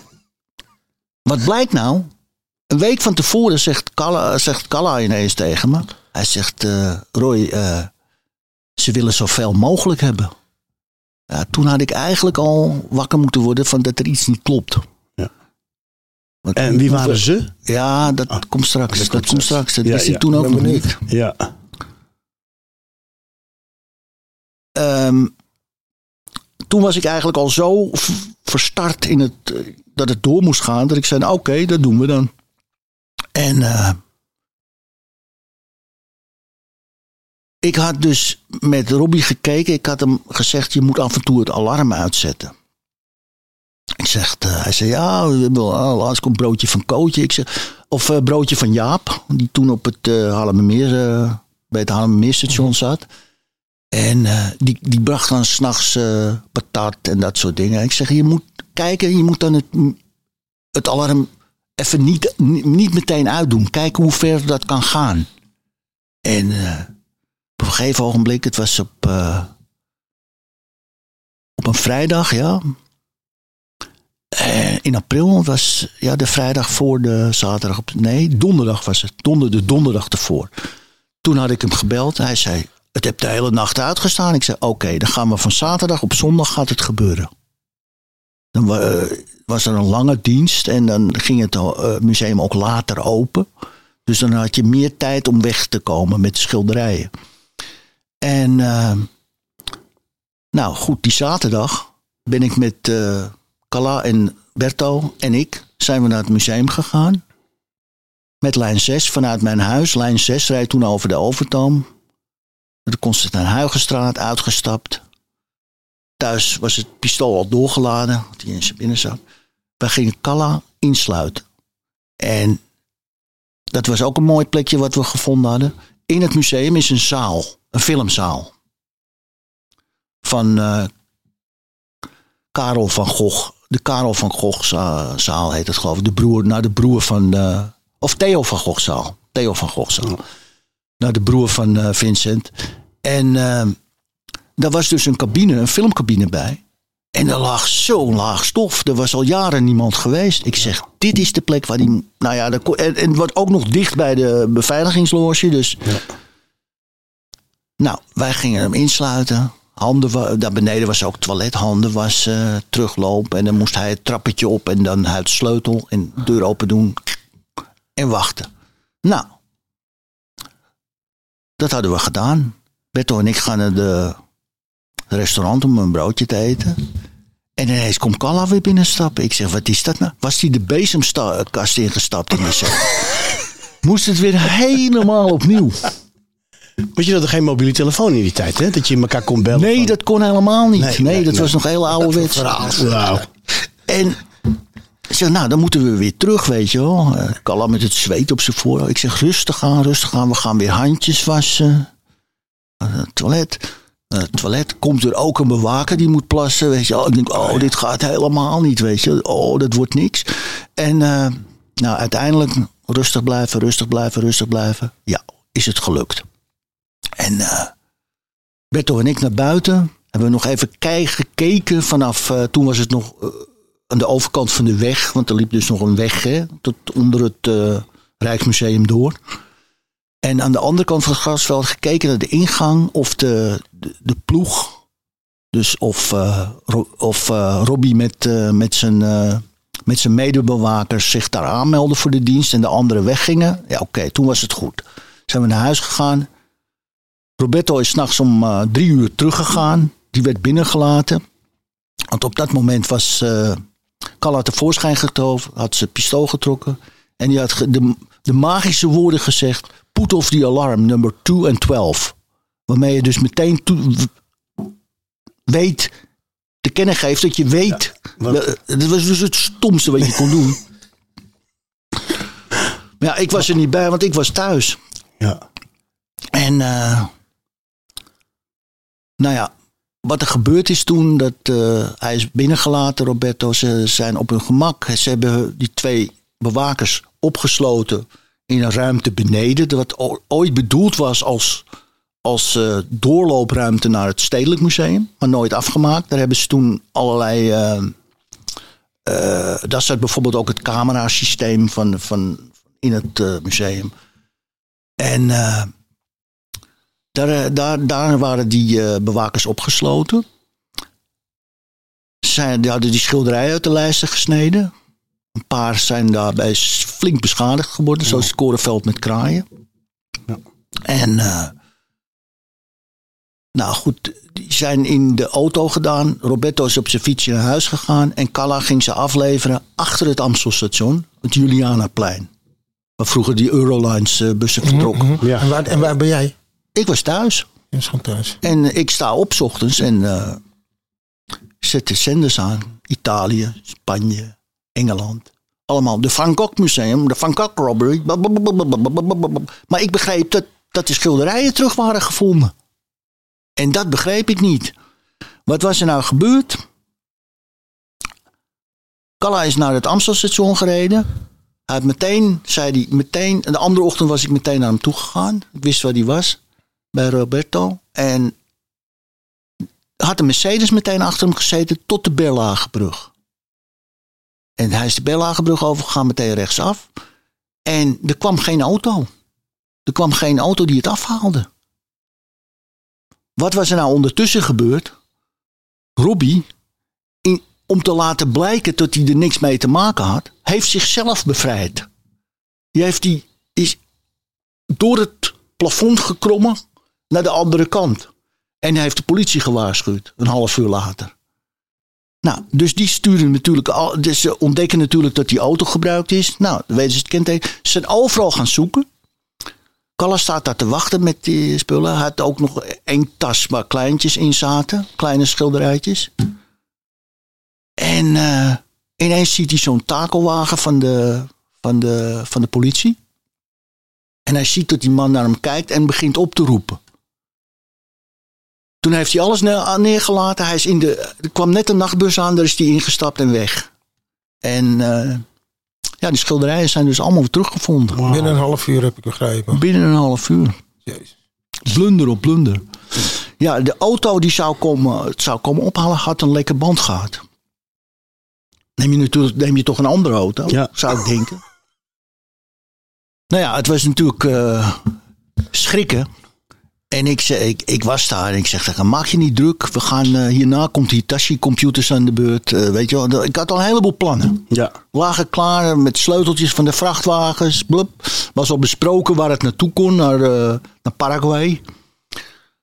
wat blijkt nou? Een week van tevoren zegt Kalla, zegt Kalla ineens tegen me. Hij zegt, eh, Roy, eh, ze willen zoveel mogelijk hebben. Ja, toen had ik eigenlijk al wakker moeten worden van dat er iets niet klopt. Want En wie waren ze? Ja, dat komt straks. Dat, komt straks. Dat Ja, wist ja. ik toen ook nog niet. Ja. Ehm, toen was ik eigenlijk al zo verstart in het, eh, dat het door moest gaan. Dat ik zei, nou, oké, dat doen we dan. En eh, ik had dus met Robbie gekeken. Ik had hem gezegd, je moet af en toe het alarm uitzetten. Ik zeg, eh, hij zei, ja, wel- laatst komt broodje van Kootje. Ik zeg, of eh, broodje van Jaap, die toen op het uh, eh, bij het Haarlemmermeerstation zat. En eh, die, die bracht dan s'nachts eh patat en dat soort dingen. Ik zeg, je moet kijken, je moet dan het, het alarm even niet, niet meteen uitdoen. Kijken hoe ver dat kan gaan. En eh, op een gegeven ogenblik, het was op, eh, op een vrijdag, ja. Eh, in april was ja, de vrijdag voor de zaterdag. Op, nee, donderdag was het. Donder, de donderdag ervoor. Toen had ik hem gebeld. Hij zei, het heb de hele nacht uitgestaan. Ik zei, oké, dan gaan we van zaterdag op zondag gaat het gebeuren. Dan eh, was er een lange dienst en dan ging het eh, museum ook later open. Dus dan had je meer tijd om weg te komen met de schilderijen. En nou goed, die zaterdag ben ik met Kala en Berto en ik zijn we naar het museum gegaan. Met lijn 6 vanuit mijn huis. Lijn 6 rijdt toen over de Overtoom. De Constantijn Huygenstraat uitgestapt. Thuis was het pistool al doorgeladen, die in zijn binnen zat. Wij gingen Kalla insluiten. En dat was ook een mooi plekje wat we gevonden hadden. In het museum is een zaal, een filmzaal. Van eh, Karel van Gogh. De Karel van Gogh za- zaal heet het geloof ik. De broer, naar de broer van... eh, of Theo van Gogh zaal. Theo van Gogh zaal. Naar de broer van eh, Vincent. En eh, daar was dus een cabine, een filmcabine bij. En er lag zo'n laag stof. Er was al jaren niemand geweest. Ik zeg, dit is de plek waar die... Nou ja, en, en het wordt ook nog dicht bij de beveiligingsloge. Dus... Nou, wij gingen hem insluiten. Handen, daar beneden was ook toilet, handen wassen, teruglopen. En dan moest hij het trappetje op en dan uit de sleutel en deur open doen. En wachten. Nou, dat hadden we gedaan. Berto en ik gaan naar de restaurant om een broodje te eten. En ineens komt Kalla weer binnenstappen. Ik zeg, wat is dat nou? Was die de bezemkast ingestapt in de? *laughs* Moest het weer helemaal opnieuw. Want je had er geen mobiele telefoon in die tijd, hè? Dat je elkaar kon bellen. Nee, van- dat kon helemaal niet. Nee, Nee, nee, dat nee. was nog heel ouderwets. Wauw. En ik zeg, nou, dan moeten we weer terug, weet je wel. Eh, Kalla met het zweet op zijn voor. Ik zeg, rustig aan, rustig aan. We gaan weer handjes wassen. Het toilet. Het toilet komt er ook een bewaker die moet plassen. Weet je wel. Ik denk, oh, dit gaat helemaal niet, weet je. Oh, dat wordt niks. En nou, uiteindelijk rustig blijven, rustig blijven, rustig blijven. Ja, is het gelukt. En Berto en ik naar buiten. Hebben we nog even gekeken vanaf... eh, toen was het nog eh, aan de overkant van de weg. Want er liep dus nog een weg hè, tot onder het Rijksmuseum door. En aan de andere kant van het grasveld gekeken naar de ingang of de, de, ploeg. Dus of, of Robbie met, met zijn, met zijn medebewakers zich daar aanmelden voor de dienst en de anderen weggingen. Ja, oké, toen was het goed. Zijn we naar huis gegaan. Roberto is s'nachts om eh, drie uur teruggegaan. Die werd binnengelaten. Want op dat moment was uh, tevoorschijn getoven. Had zijn pistool getrokken. En die had de, de magische woorden gezegd. Put off the alarm number 2 en 12. Waarmee je dus meteen weet, te kennen geeft dat je weet. want- Eh, Dat was dus het stomste wat je kon doen. *laughs* Maar ja, ik was er niet bij, want ik was thuis. Ja. En nou ja, wat er gebeurd is toen, dat eh, hij is binnengelaten, Roberto. Ze zijn op hun gemak. Ze hebben die twee bewakers opgesloten in een ruimte beneden. Wat ooit bedoeld was als, als eh, doorloopruimte naar het Stedelijk Museum, maar nooit afgemaakt. Daar hebben ze toen allerlei. eh, daar zat bijvoorbeeld ook het camerasysteem van, van, in het museum. En daar, eh, daar, daar waren die eh, bewakers opgesloten. Zij, die hadden die schilderijen uit de lijsten gesneden. Een paar zijn daarbij flink beschadigd geworden, zoals het korenveld met kraaien. Ja. En eh, nou goed, die zijn in de auto gedaan. Roberto is op zijn fietsje naar huis gegaan. En Calla ging ze afleveren achter het Amstelstation, het Julianaplein. Waar vroeger die Eurolines bussen vertrokken. Ja. En, waar, en waar ben jij? Ik was thuis. Je was gewoon thuis. En eh, ik sta op 's ochtends en eh, zet de zenders aan. Italië, Spanje, Engeland. Allemaal. De Van Gogh Museum, de Van Gogh Robbery. Maar ik begreep dat, dat de schilderijen terug waren gevonden. En dat begreep ik niet. Wat was er nou gebeurd? Kalla is naar het Amstelstation gereden. Hij had meteen, zei hij, meteen. En de andere ochtend was ik meteen naar hem toe gegaan. Ik wist waar hij was bij Roberto. En had een Mercedes meteen achter hem gezeten tot de Berlagebrug. En hij is de Berlagebrug overgegaan, meteen rechtsaf. En er kwam geen auto. Er kwam geen auto die het afhaalde. Wat was er nou ondertussen gebeurd? Robbie, om te laten blijken dat hij er niks mee te maken had, heeft zichzelf bevrijd. Die heeft die, is door het plafond gekrommen naar de andere kant. En hij heeft de politie gewaarschuwd, een half uur later. Nou, dus die sturen natuurlijk al. Dus ze ontdekken natuurlijk dat die auto gebruikt is. Nou, dan weten ze het kenteken. Ze zijn overal gaan zoeken. Kalla staat daar te wachten met die spullen. Hij had ook nog één tas waar kleintjes in zaten. Kleine schilderijtjes. En eh, ineens ziet hij zo'n takelwagen van de, van, de, van de politie. En hij ziet dat die man naar hem kijkt en begint op te roepen. Toen heeft hij alles ne- neergelaten. Hij is in de, er kwam net een nachtbus aan, daar is hij ingestapt en weg. En eh, ja, die schilderijen zijn dus allemaal weer teruggevonden. Binnen een half uur heb ik begrepen. Binnen een half uur. Jezus. Blunder op blunder. Ja, de auto die zou komen, het zou komen ophalen had een lekke band gehad. Neem je, natuurlijk, neem je toch een andere auto, Ja. zou ik denken. Nou ja, het was natuurlijk eh, schrikken. En ik, zei, ik, ik was daar en ik zeg tegen maak je niet druk. We gaan, eh, hierna komt die Tashi Computers aan de beurt. eh, weet je wel. Ik had al een heleboel plannen Ja. lagen klaar met sleuteltjes van de vrachtwagens. Blub. Was al besproken waar het naartoe kon, naar, eh, naar Paraguay.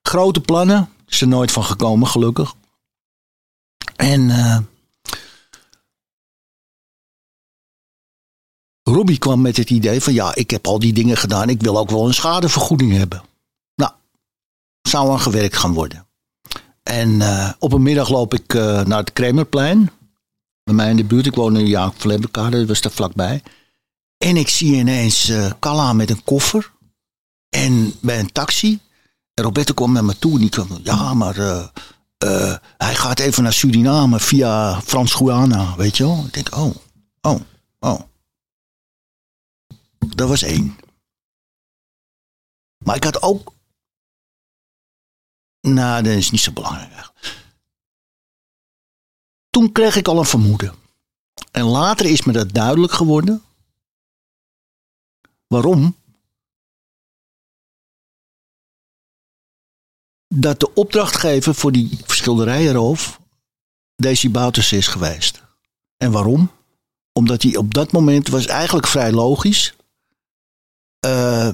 Grote plannen. Is er nooit van gekomen, gelukkig. En Robbie kwam met het idee van ja, ik heb al die dingen gedaan. Ik wil ook wel een schadevergoeding hebben. Zou aan gewerkt gaan worden. En eh, op een middag loop ik eh, naar het Kremerplein bij mij in de buurt. Ik woon in Jaap Vlebekade, dat was daar vlakbij. En ik zie ineens eh Kalla met een koffer. En bij een taxi. En Roberto kwam naar me toe en die kwam, ja, maar hij gaat even naar Suriname via Frans-Guyana, weet je wel. Ik denk, oh, oh, oh. Dat was één. Maar ik had ook... Nou, dat is niet zo belangrijk eigenlijk toen kreeg ik al een vermoeden. En later is me dat duidelijk geworden. Waarom? Dat de opdrachtgever voor die schilderijenroof Daisy Bouters is geweest. En waarom? Omdat hij op dat moment was eigenlijk vrij logisch. eh,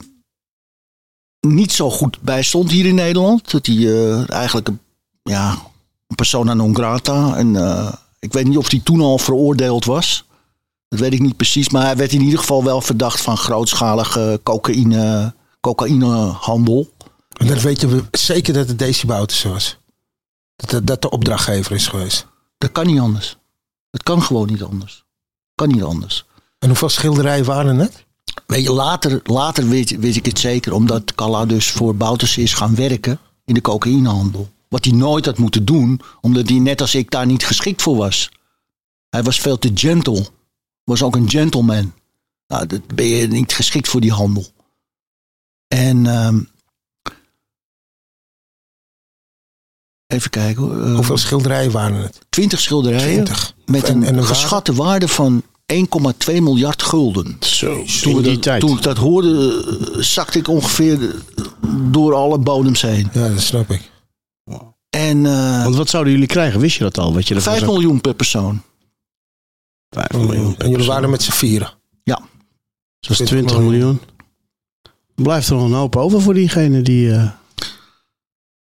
niet zo goed bij stond hier in Nederland. Dat hij eh, eigenlijk een, ja, een persona non grata. En eh, ik weet niet of hij toen al veroordeeld was. Dat weet ik niet precies. Maar hij werd in ieder geval wel verdacht van grootschalige cocaïne, cocaïnehandel. En dan weet je zeker dat het Daisy was. Dat, dat, dat de opdrachtgever is geweest. Dat kan niet anders. Het kan gewoon niet anders. Kan niet anders. En hoeveel schilderijen waren het? Weet je, later, later weet, weet ik het zeker. Omdat Kalla dus voor Bouters is gaan werken in de cocaïnehandel. Wat hij nooit had moeten doen. Omdat hij net als ik daar niet geschikt voor was. Hij was veel te gentle. Was ook een gentleman. Nou, dat ben je niet geschikt voor die handel. En ehm, even kijken hoor. eh, Hoeveel schilderijen waren het? 20 schilderijen. 20. Met En- een, en een waarde? geschatte waarde van 1,2 miljard gulden. Zo, Toen, in we die dat, tijd. toen ik dat hoorde, eh, zakte ik ongeveer door alle bodems heen. Ja, dat snap ik. En eh Want wat zouden jullie krijgen? Wist je dat al? Weet je, dat 5 miljoen per persoon. 5 miljoen. En jullie waren met z'n vieren. Dat is 20 20 miljoen. Blijft er nog een hoop over voor diegene die... eh,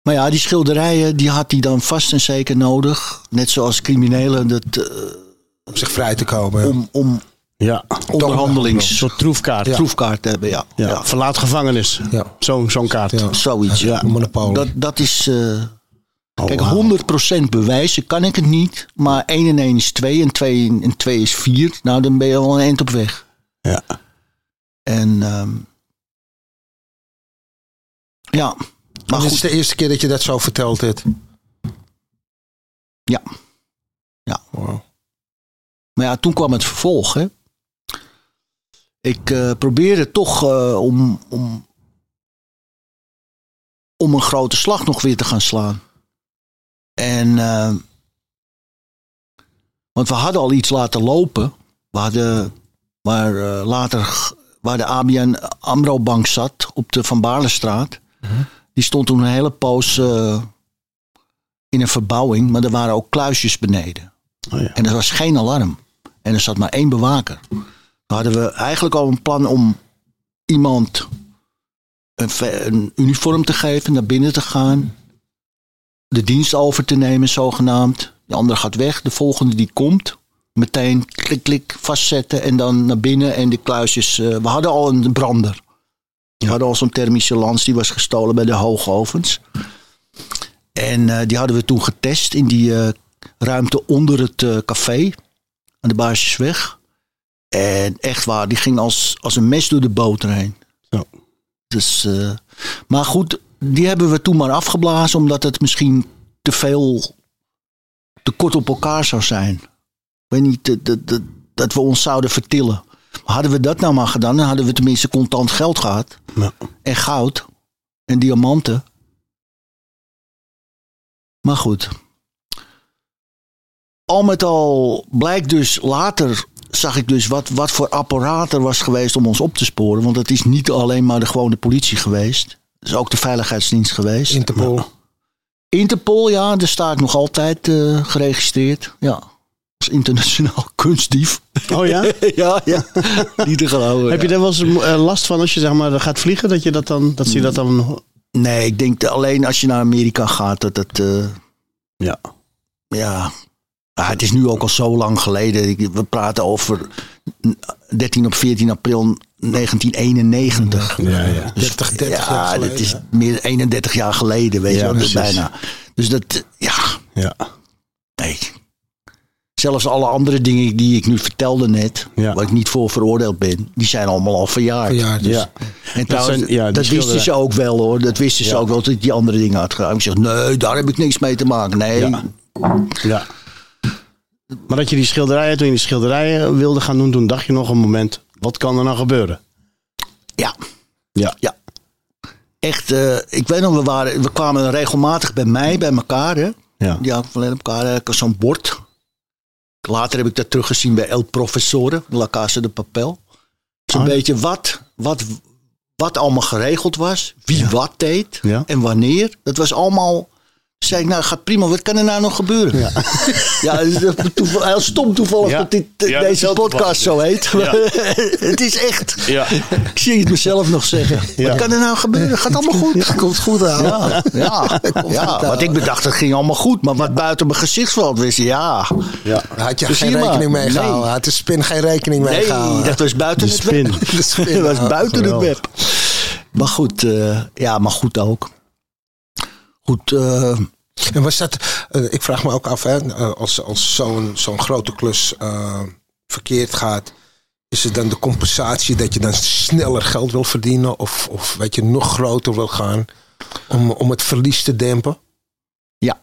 Maar ja, die schilderijen die had hij dan vast en zeker nodig. Net zoals criminelen dat, eh, Om zich vrij te komen. om, om ja, een onderhandelings soort troefkaart. Ja. troefkaart te hebben. Ja, ja. Verlaat gevangenis. Ja. Zo'n zo'n kaart. Ja. zoiets. Ja. Een monopolie. Dat, dat is... eh, Oh, Kijk, wauw. 100% bewijzen kan ik het niet. Maar 1 en 1 is 2 en 2 en 2 is 4. Nou, dan ben je al een eind op weg. Ja. En ehm, ja, maar dit is goed. de eerste keer dat je dat zo verteld hebt. Ja. Ja. Wow. Maar ja, toen kwam het vervolg. Hè. Ik eh, probeerde toch eh, om, om, om een grote slag nog weer te gaan slaan. En, eh, want we hadden al iets laten lopen. We hadden, waar later waar de ABN AMRO Bank zat op de Van Baarlestraat. Die stond toen een hele poos in een verbouwing. Maar er waren ook kluisjes beneden. Oh, ja. En er was geen alarm. En er zat maar één bewaker. Dan hadden we eigenlijk al een plan om iemand een, uniform te geven, naar binnen te gaan. De dienst over te nemen, zogenaamd. De andere gaat weg, de volgende die komt. Meteen klik, klik, vastzetten en dan naar binnen. En de kluisjes. eh, we hadden al een brander. We hadden al zo'n thermische lans, die was gestolen bij de hoogovens. En eh, die hadden we toen getest in die eh, ruimte onder het café. Aan de Baarsjesweg. En echt waar, die ging als, als een mes door de boter heen. Zo. Dus, eh, maar goed, die hebben we toen maar afgeblazen. Omdat het misschien te veel, te kort op elkaar zou zijn. Ik weet niet, dat, dat, dat, dat we ons zouden vertillen. Hadden we dat nou maar gedaan, dan hadden we tenminste contant geld gehad. Ja. En goud. En diamanten. Maar goed. Al met al blijkt dus later zag ik dus wat, wat voor apparaat er was geweest om ons op te sporen. Want het is niet alleen maar de gewone politie geweest. Het is ook de veiligheidsdienst geweest. Interpol. Interpol, ja, daar sta ik nog altijd eh, geregistreerd. Ja, als internationaal *laughs* kunstdief. Oh ja? *laughs* ja, ja. niet te geloven. Heb je daar wel eens eh, last van als je zeg maar gaat vliegen? Dat, je dat, dan, dat ze dat dan... Nee, ik denk alleen als je naar Amerika gaat dat het... eh, Ja. ja, ja, het is nu ook al zo lang geleden. We praten over 13 op 14 april 1991. Ja, ja. 30, 30 jaar Ja, geleden. dat is meer dan 31 jaar geleden, weet Ja, je wel. Dus bijna. Dus dat, ja, Ja. nee. Zelfs alle andere dingen die ik nu vertelde net, Ja. waar ik niet voor veroordeeld ben, die zijn allemaal al verjaard. Verjaard, dus. ja. En trouwens, zijn- ja, dat wisten ze ook wel hoor. Dat wisten ze ook wel dat ik die andere dingen had gedaan. Ik zeg, nee, daar heb ik niks mee te maken. Nee, Ja. Maar dat je die schilderijen, toen je die schilderijen wilde gaan doen, toen dacht je nog een moment, wat kan er nou gebeuren? ja. Ja. Ja. Echt, eh, ik weet nog, we, waren, we kwamen regelmatig bij mij, bij elkaar. Hè? Ja. Die hadden van elkaar eh, zo'n bord. Later heb ik dat teruggezien bij El Professore, La Casa de Papel. Zo'n Ah. beetje wat, wat, wat allemaal geregeld was. Wie wat deed Ja. en wanneer. Dat was allemaal... Zei ik, nou gaat prima, wat kan er nou nog gebeuren? Ja, *laughs* ja het is toeval- heel stom toevallig Ja. dat dit, Ja, deze podcast zo heet. *laughs* het is echt... Ja. Ik zie het mezelf nog zeggen. Ja. Wat kan er nou gebeuren? Gaat allemaal goed. Ja, komt goed aan. Ja, ja, ja. Want ik bedacht, het ging allemaal goed. Maar wat buiten mijn gezichtsveld wist, ja. Ja. Daar had je Dus geen rekening mee Nee. gehouden. Had de spin geen rekening mee Nee, gehouden. dat was buiten De het spin. web. *laughs* De spin, Dat was buiten het web. Maar goed, eh, ja, maar goed ook. Goed, eh, En was dat, eh, ik vraag me ook af, hè, eh, als, als zo'n zo'n grote klus verkeerd gaat, is het dan de compensatie dat je dan sneller geld wil verdienen of, of weet je, nog groter wil gaan om, om het verlies te dempen? ja.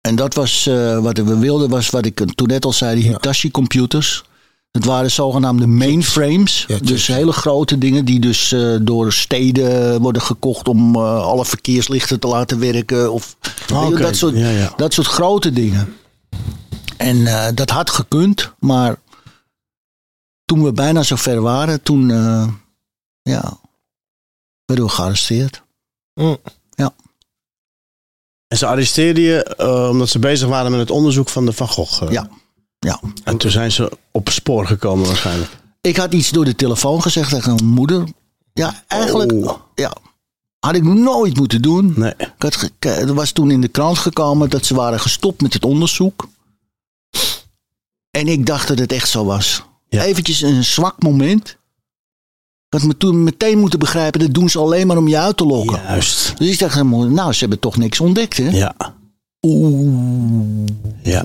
En dat was wat we wilden, was wat ik toen net al zei, die. Hitachi computers. Het waren zogenaamde mainframes. Ja, dus hele grote dingen die dus eh, door steden worden gekocht om eh, alle verkeerslichten te laten werken. Of dat, soort, Ja, ja. dat soort grote dingen. En eh, dat had gekund, maar toen we bijna zo ver waren, toen ja, werden we gearresteerd. Mm. En ze arresteerden je omdat ze bezig waren met het onderzoek van de Van Gogh. Ja. Ja. En toen zijn ze op spoor gekomen waarschijnlijk. Ik had iets door de telefoon gezegd tegen mijn moeder. Ja, eigenlijk Oh. ja, had ik nooit moeten doen. Nee. Ik had er was toen in de krant gekomen dat ze waren gestopt met het onderzoek. En ik dacht dat het echt zo was. Ja. Eventjes een zwak moment. Ik had me toen meteen moeten begrijpen, dat doen ze alleen maar om je uit te lokken. Juist. Dus ik dacht, aan mijn moeder, nou, ze hebben toch niks ontdekt, hè? Ja. Oeh. Ja.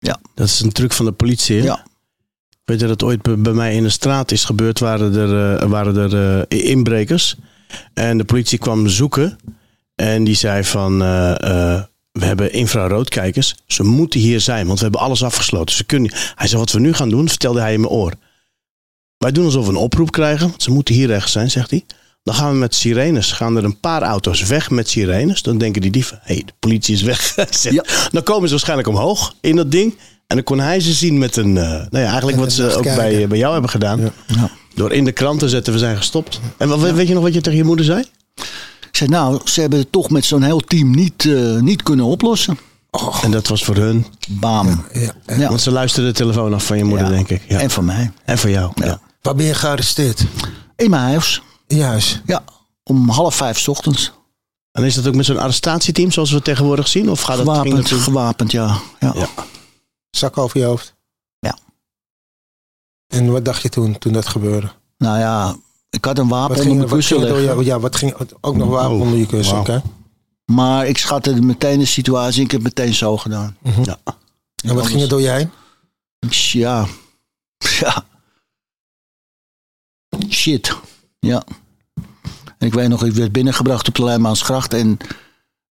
Ja. Dat is een truc van de politie. Hè? Ja. Weet je dat ooit bij mij in de straat is gebeurd? Waren er, eh, waren er eh, inbrekers. En de politie kwam zoeken. En die zei van... eh, we hebben infraroodkijkers. Ze moeten hier zijn, want we hebben alles afgesloten. Ze kunnen... Hij zei, wat we nu gaan doen, vertelde hij in mijn oor. Wij doen alsof we een oproep krijgen. want Ze moeten hier ergens zijn, zegt hij. Dan gaan we met sirenes. Gaan er een paar auto's weg met sirenes. Dan denken die dieven, hé, hey, de politie is weg. *laughs* Ja. Dan komen ze waarschijnlijk omhoog in dat ding. En dan kon hij ze zien met een... eh, nou ja, eigenlijk wat ze ook bij, bij jou hebben gedaan. Ja. Ja. Door in de krant te zetten, we zijn gestopt. En wat, weet je nog wat je tegen je moeder zei? Ik zei, nou, ze hebben het toch met zo'n heel team niet, eh, niet kunnen oplossen. En dat was voor hun. Bam. Ja. Ja. Want ze luisterde de telefoon af van je moeder, Ja. denk ik. Ja. En van mij. En voor jou. Ja. Waar ben je gearresteerd? In mijn huis. Juist. Ja, om half vijf 's ochtends. En is dat ook met zo'n arrestatieteam zoals we tegenwoordig zien? Of gaat Gewapend, dat gewapend, ja. ja. Ja. Zak over je hoofd? Ja. En wat dacht je toen, toen dat gebeurde? Nou ja, ik had een wapen onder mijn kussen liggen. ja, wat ging ook nog wapen Oh, onder je kussen? oké. Maar ik schatte meteen de situatie. Ik heb meteen zo gedaan. Ja. En wat ging er door je heen? Ja. *laughs* Ja. Shit. Ja. En ik weet nog, ik werd binnengebracht op de Leijmaansgracht. En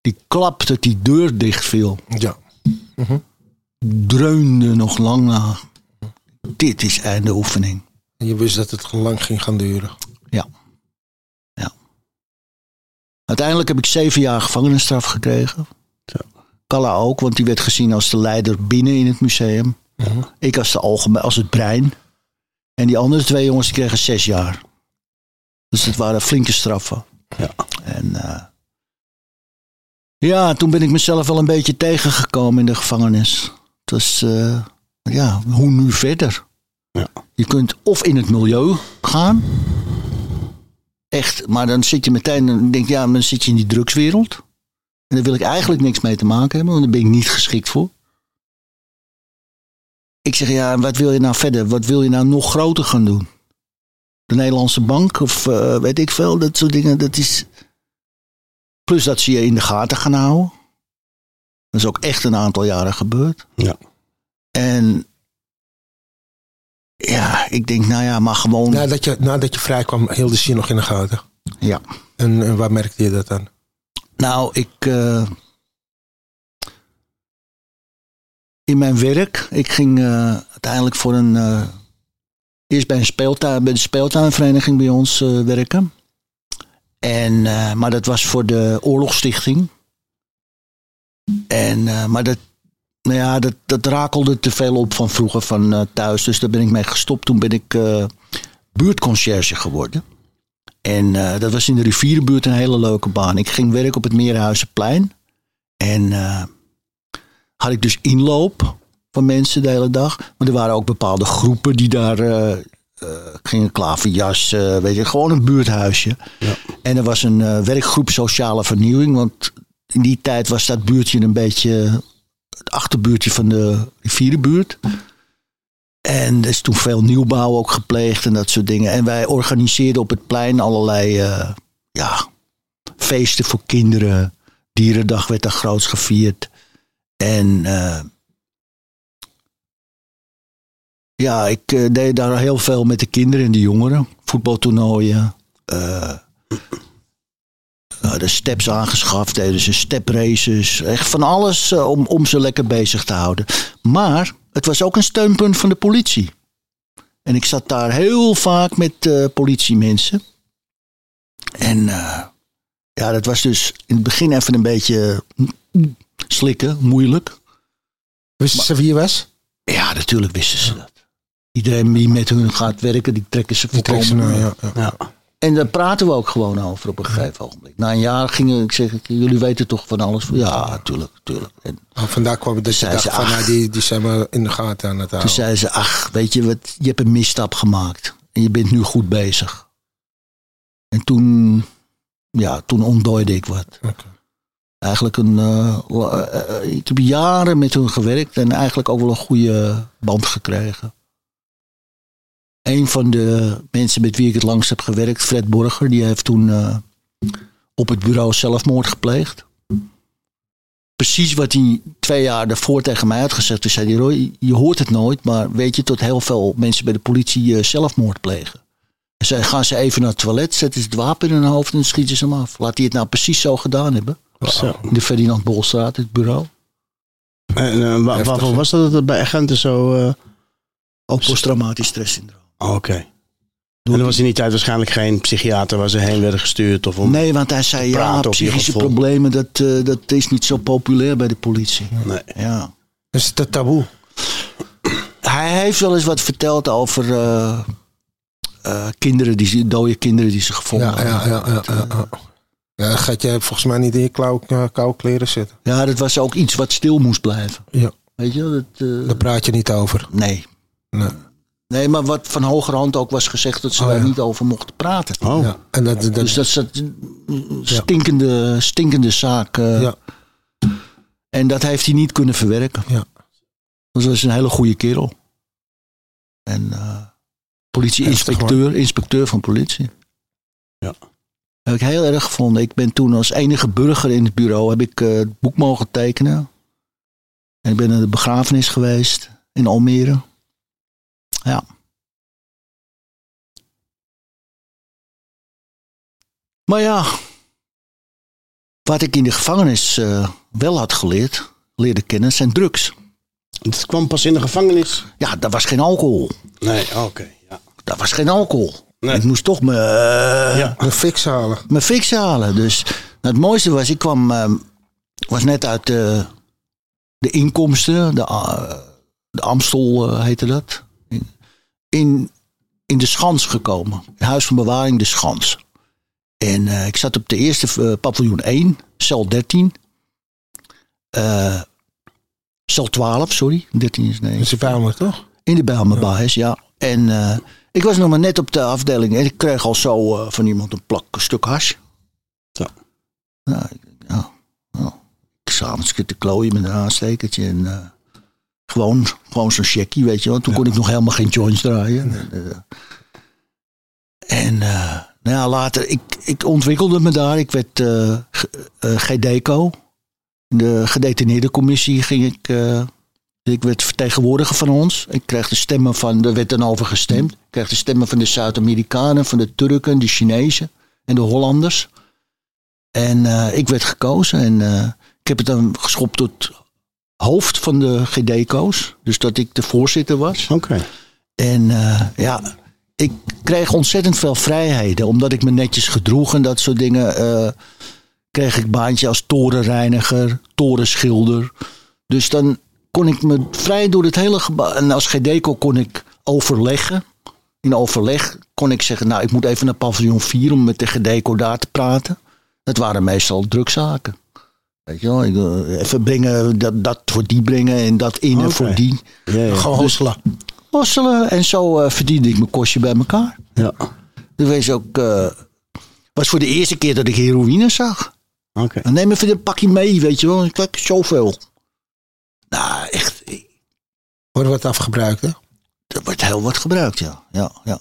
die klap dat die deur dicht viel. Ja. Dreunde nog lang na. Dit is einde oefening. En je wist dat het lang ging gaan duren. Ja. Ja. Uiteindelijk heb ik zeven jaar gevangenisstraf gekregen. Zo. Kalla ook, want die werd gezien als de leider binnen in het museum. Ik als, de algemeen, als het brein. En die andere twee jongens die kregen zes jaar. Dus dat waren flinke straffen. Ja. En eh, ja, toen ben ik mezelf wel een beetje tegengekomen in de gevangenis. Het was, eh, ja, hoe nu verder? Ja. Je kunt of in het milieu gaan. Echt, maar dan zit je meteen, dan denk je, ja, dan zit je in die drugswereld. En daar wil ik eigenlijk niks mee te maken hebben, want daar ben ik niet geschikt voor. Ik zeg, ja, wat wil je nou verder? Wat wil je nou nog groter gaan doen? De Nederlandse bank of eh, weet ik veel, dat soort dingen. Dat is... Plus dat ze je in de gaten gaan houden. Dat is ook echt een aantal jaren gebeurd. Ja. En ja, ik denk, nou ja, maar gewoon. Nadat je, nadat je vrij kwam, hielden ze je nog in de gaten. Ja. En, en waar merkte je dat aan? Nou, ik. eh, in mijn werk, ik ging eh, uiteindelijk voor een. Eerst bij, een speeltuin, bij de speeltuinvereniging bij ons eh, werken. En, eh, maar dat was voor de Oorlogsstichting. En, eh, maar dat, nou ja, dat, dat rakelde te veel op van vroeger van thuis. Dus daar ben ik mee gestopt. Toen ben ik buurtconciërge geworden. En dat was in de rivierenbuurt een hele leuke baan. Ik ging werken op het Meerhuizenplein. En had ik dus inloop van mensen de hele dag. Maar er waren ook bepaalde groepen die daar eh, eh, gingen klaverjas. eh, weet je, gewoon een buurthuisje. Ja. En er was een werkgroep sociale vernieuwing. Want in die tijd was dat buurtje een beetje het achterbuurtje van de rivierenbuurt. En er is toen veel nieuwbouw ook gepleegd en dat soort dingen. En wij organiseerden op het plein allerlei ja, feesten voor kinderen. Dierendag werd daar groots gevierd. En ja, ik eh, deed daar heel veel met de kinderen en de jongeren. Voetbaltoernooien. eh, de steps aangeschaft, deden ze stepraces. Echt van alles eh, om, om ze lekker bezig te houden. Maar het was ook een steunpunt van de politie. En ik zat daar heel vaak met politiemensen. En ja, dat was dus in het begin even een beetje mm, slikken, moeilijk. Wisten ze wie je was? Ja, natuurlijk wisten ze dat. Iedereen die met hun gaat werken, die trekken ze nou, ja, ja. Ja. En daar praten we ook gewoon over op een gegeven ogenblik. Na een jaar gingen ik zeggen, jullie weten toch van alles? Ja, tuurlijk, tuurlijk. En Oh, vandaar kwam dat je dacht ze, van, ach. nou, die, die zijn we in de gaten aan het toen houden. zei ze, ach, weet je wat, je hebt een misstap gemaakt. En je bent nu goed bezig. En toen, ja, toen ontdooide ik wat. Eigenlijk een, eh, eh, eh, ik heb jaren met hun gewerkt en eigenlijk ook wel een goede band gekregen. Een van de mensen met wie ik het langst heb gewerkt, Fred Borger, die heeft toen eh, op het bureau zelfmoord gepleegd. Precies wat hij twee jaar daarvoor tegen mij had gezegd. Toen zei hij, Roy, je hoort het nooit, maar weet je tot heel veel mensen bij de politie eh, zelfmoord plegen. En zei, gaan ze even naar het toilet, zetten ze het wapen in hun hoofd en schieten ze hem af. Laat hij het nou precies zo gedaan hebben. In de Ferdinand Bolstraat, het bureau. En eh, wa- Heftig, waarvoor was dat dat het bij agenten zo... eh, Ook posttraumatisch stresssyndroom. Oh, Oké. En er was in die tijd waarschijnlijk geen psychiater waar ze heen werden gestuurd of om... Nee, want hij zei, ja, psychische problemen, dat, eh, dat is niet zo populair bij de politie. Nee. Ja. Is het een taboe? Hij heeft wel eens wat verteld over eh, eh, kinderen, die, dode kinderen die ze gevonden Ja, ja, hadden. ja. ja, ja, ja. Ja, gaat jij volgens mij niet in je klauw, eh, koude kleren zitten. Ja, dat was ook iets wat stil moest blijven. Ja. Weet je, dat, eh, Daar praat je niet over. nee. Nee. Nee, maar wat van hogerhand ook was gezegd dat ze Oh, daar ja. niet over mochten praten. Oh, Ja. En dat, dat, Dus dat is dat stinkende, stinkende zaak. eh, ja. En dat heeft hij niet kunnen verwerken. Ja. Dus dat is een hele goede kerel. En eh politie-inspecteur, inspecteur van politie. Ja. Heb ik heel erg gevonden. Ik ben toen als enige burger in het bureau heb ik eh, het boek mogen tekenen. En ik ben naar de begrafenis geweest in Almere. Ja. Maar ja, wat ik in de gevangenis eh, wel had geleerd, leerde kennen, zijn drugs. het kwam pas in de gevangenis? Ja, daar was geen alcohol. Nee, oké. Ja. Daar was geen alcohol. Nee. Ik moest toch mijn, eh, Ja. Een fix halen. mijn fix halen. Dus nou, het mooiste was, ik kwam, eh, was net uit de, de inkomsten, de, eh, de Amstel eh, heette dat, in, in de Schans gekomen. Het Huis van Bewaring, de Schans. En eh, ik zat op de eerste eh, paviljoen 1, cel 13. Eh, cel 12, sorry. 13 is nee. Dat is Bijlmer, toch? In de Bijlmerbaas, ja. En eh, ik was nog maar net op de afdeling en ik kreeg al zo eh, van iemand een plak een stuk hash. Zo. Nou, ik ja, nou, ik s'avonds te klooien met een aanstekertje en eh, gewoon, gewoon zo'n checkie, weet je wel. Toen kon ik nog helemaal geen joints draaien. En, eh, en eh, nou ja, later, ik, ik ontwikkelde me daar. Ik werd G- eh, GDECO. De gedetineerde commissie ging ik... eh, ik werd vertegenwoordiger van ons. Ik kreeg de stemmen van, er werd dan over gestemd. Ik kreeg de stemmen van de Zuid-Amerikanen, van de Turken, de Chinezen en de Hollanders. En ik werd gekozen en ik heb het dan geschopt tot hoofd van de GDCO's. Dus dat ik de voorzitter was. Oké. En eh, ja, ik kreeg ontzettend veel vrijheden. Omdat ik me netjes gedroeg en dat soort dingen. eh, kreeg ik baantje als torenreiniger, torenschilder. Dus dan kon ik me vrij door het hele gebouw. En als GDCO kon ik overleggen. In overleg kon ik zeggen, nou ik moet even naar paviljoen 4 om met de GDCO daar te praten. Dat waren meestal drukzaken. Weet je wel, ik, eh, even brengen, dat, dat voor die brengen en dat in en voor die Ja, ja. Gewoon hosselen. hosselen. En zo eh, verdiende ik mijn kostje bij elkaar. ja. Dat was ook. eh, was voor de eerste keer dat ik heroïne zag. Oké. Dan neem even een pakje mee, weet je wel. Kijk, zoveel. Nou, echt. Wordt wat afgebruikt, hè? Er wordt heel wat gebruikt, ja. ja, ja.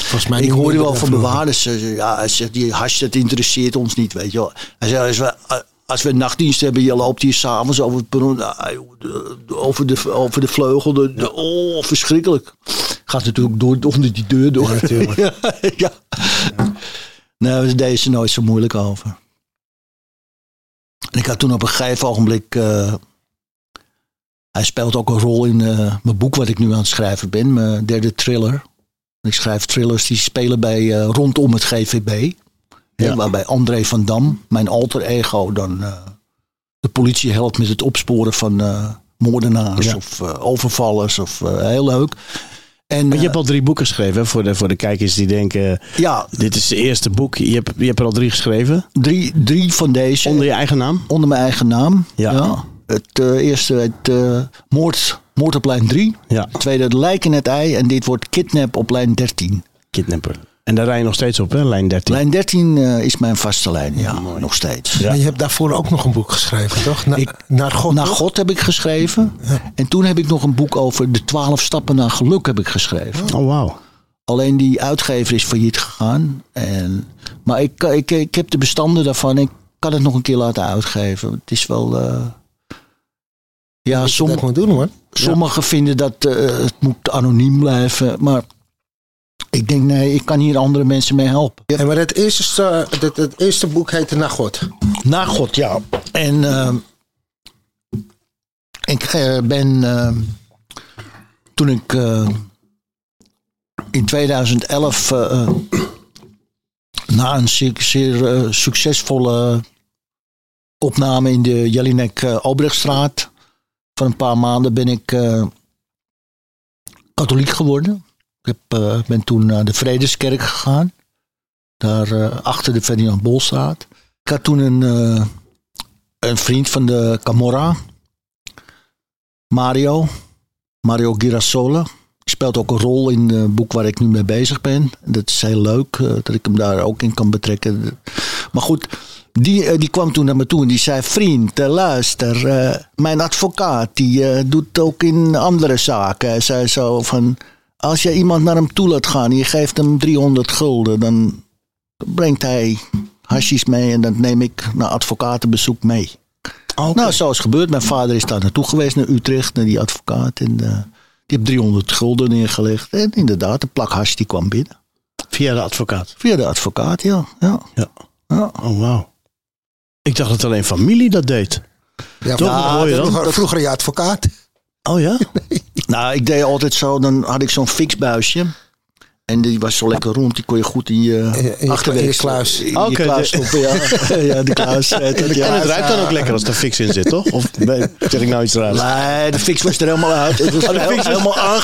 Volgens mij Ik hoorde wel van bewaarders. Ja, hij zegt, die hash, dat interesseert ons niet, weet je wel. Hij zei, als we, als we nachtdienst hebben, je loopt hier s'avonds over de- Over de, over de vleugel. De, de- oh, verschrikkelijk. Gaat natuurlijk door, onder die deur door. Ja, natuurlijk. *laughs* ja, ja. Nou, daar deden ze nooit zo moeilijk over. En ik had toen op een gegeven ogenblik... eh, Hij speelt ook een rol in eh, mijn boek wat ik nu aan het schrijven ben. Mijn derde thriller. Ik schrijf thrillers die spelen bij, eh, rondom het GVB. Ja. André van Dam, mijn alter ego, dan eh, de politie helpt met het opsporen van eh, moordenaars Ja. of eh, overvallers. Of, heel leuk. En, Want je hebt al drie boeken geschreven hè, voor, de, voor de kijkers die denken... ja, Dit is het eerste boek. Je hebt, je hebt er al drie geschreven. drie, drie van deze. Onder je eigen naam. onder mijn eigen naam. Ja. Het eerste, het moord, moord op lijn 3. Ja. Het tweede, het lijk in het ei. En dit wordt kidnap op lijn 13. Kidnapper. En daar rij je nog steeds op, hè? Lijn 13. Lijn 13 eh, is mijn vaste lijn, ja, nog steeds. Ja. Maar je hebt daarvoor ook nog een boek geschreven, toch? Na- Ik- naar God. Naar toch? God heb ik geschreven. En toen heb ik nog een boek over de 12 stappen naar geluk heb ik geschreven. Oh, wauw. Alleen die uitgever is failliet gegaan. En, maar ik, ik, ik heb de bestanden daarvan. Ik kan het nog een keer laten uitgeven. Het is wel... eh, ja, Dat som, moet ik doen, hoor. Sommigen vinden dat eh, het moet anoniem blijven. Maar ik denk, nee, ik kan hier andere mensen mee helpen. En maar het eerste, het, het eerste boek heette Naar God. Na God, ja. En eh, ik eh, ben, eh, toen ik eh, in 2011 eh, eh, na een zeer, zeer succesvolle opname in de Jelinek Obrechtstraat van een paar maanden ben ik katholiek geworden. Ik eh, ben toen naar de Vredeskerk gegaan. Daar eh, achter de Ferdinand Bolstraat. Ik had toen een, eh, een vriend van de Camorra. Mario. Mario Girasola. Die speelt ook een rol in het boek waar ik nu mee bezig ben. Dat is heel leuk dat ik hem daar ook in kan betrekken. Maar goed, die, die kwam toen naar me toe en die zei: Vriend, luister, mijn advocaat die doet ook in andere zaken. Hij zei zo van: Als je iemand naar hem toe laat gaan en je geeft hem 300 gulden, dan brengt hij hashies mee en dat neem ik naar advocatenbezoek mee. Nou, zo is het gebeurd. Mijn vader is daar naartoe geweest, naar Utrecht, naar die advocaat. En eh, die heeft 300 gulden neergelegd. En inderdaad, de plak hash die kwam binnen. Via de advocaat. Via de advocaat, ja. ja. Ja. ja. Oh, wauw. Ik dacht dat alleen familie dat deed. Ja, Toch? vroeger- Hoor je dan? vroeger, vroeger je advocaat. Oh ja? *laughs* Nou, ik deed altijd zo, dan had ik zo'n fixbuisje. En die was zo lekker rond, die kon je goed in je, achterwerk- in je kluis. In kluis stoppen, ja. *laughs* *laughs* ja, de kluis. eh, ja. En het ruikt dan ook lekker als er fix in zit, toch? Of ben- zeg ik nou iets raars? Nee, de fix was er helemaal uit. Het was Oh, de heel- fix was- helemaal aange...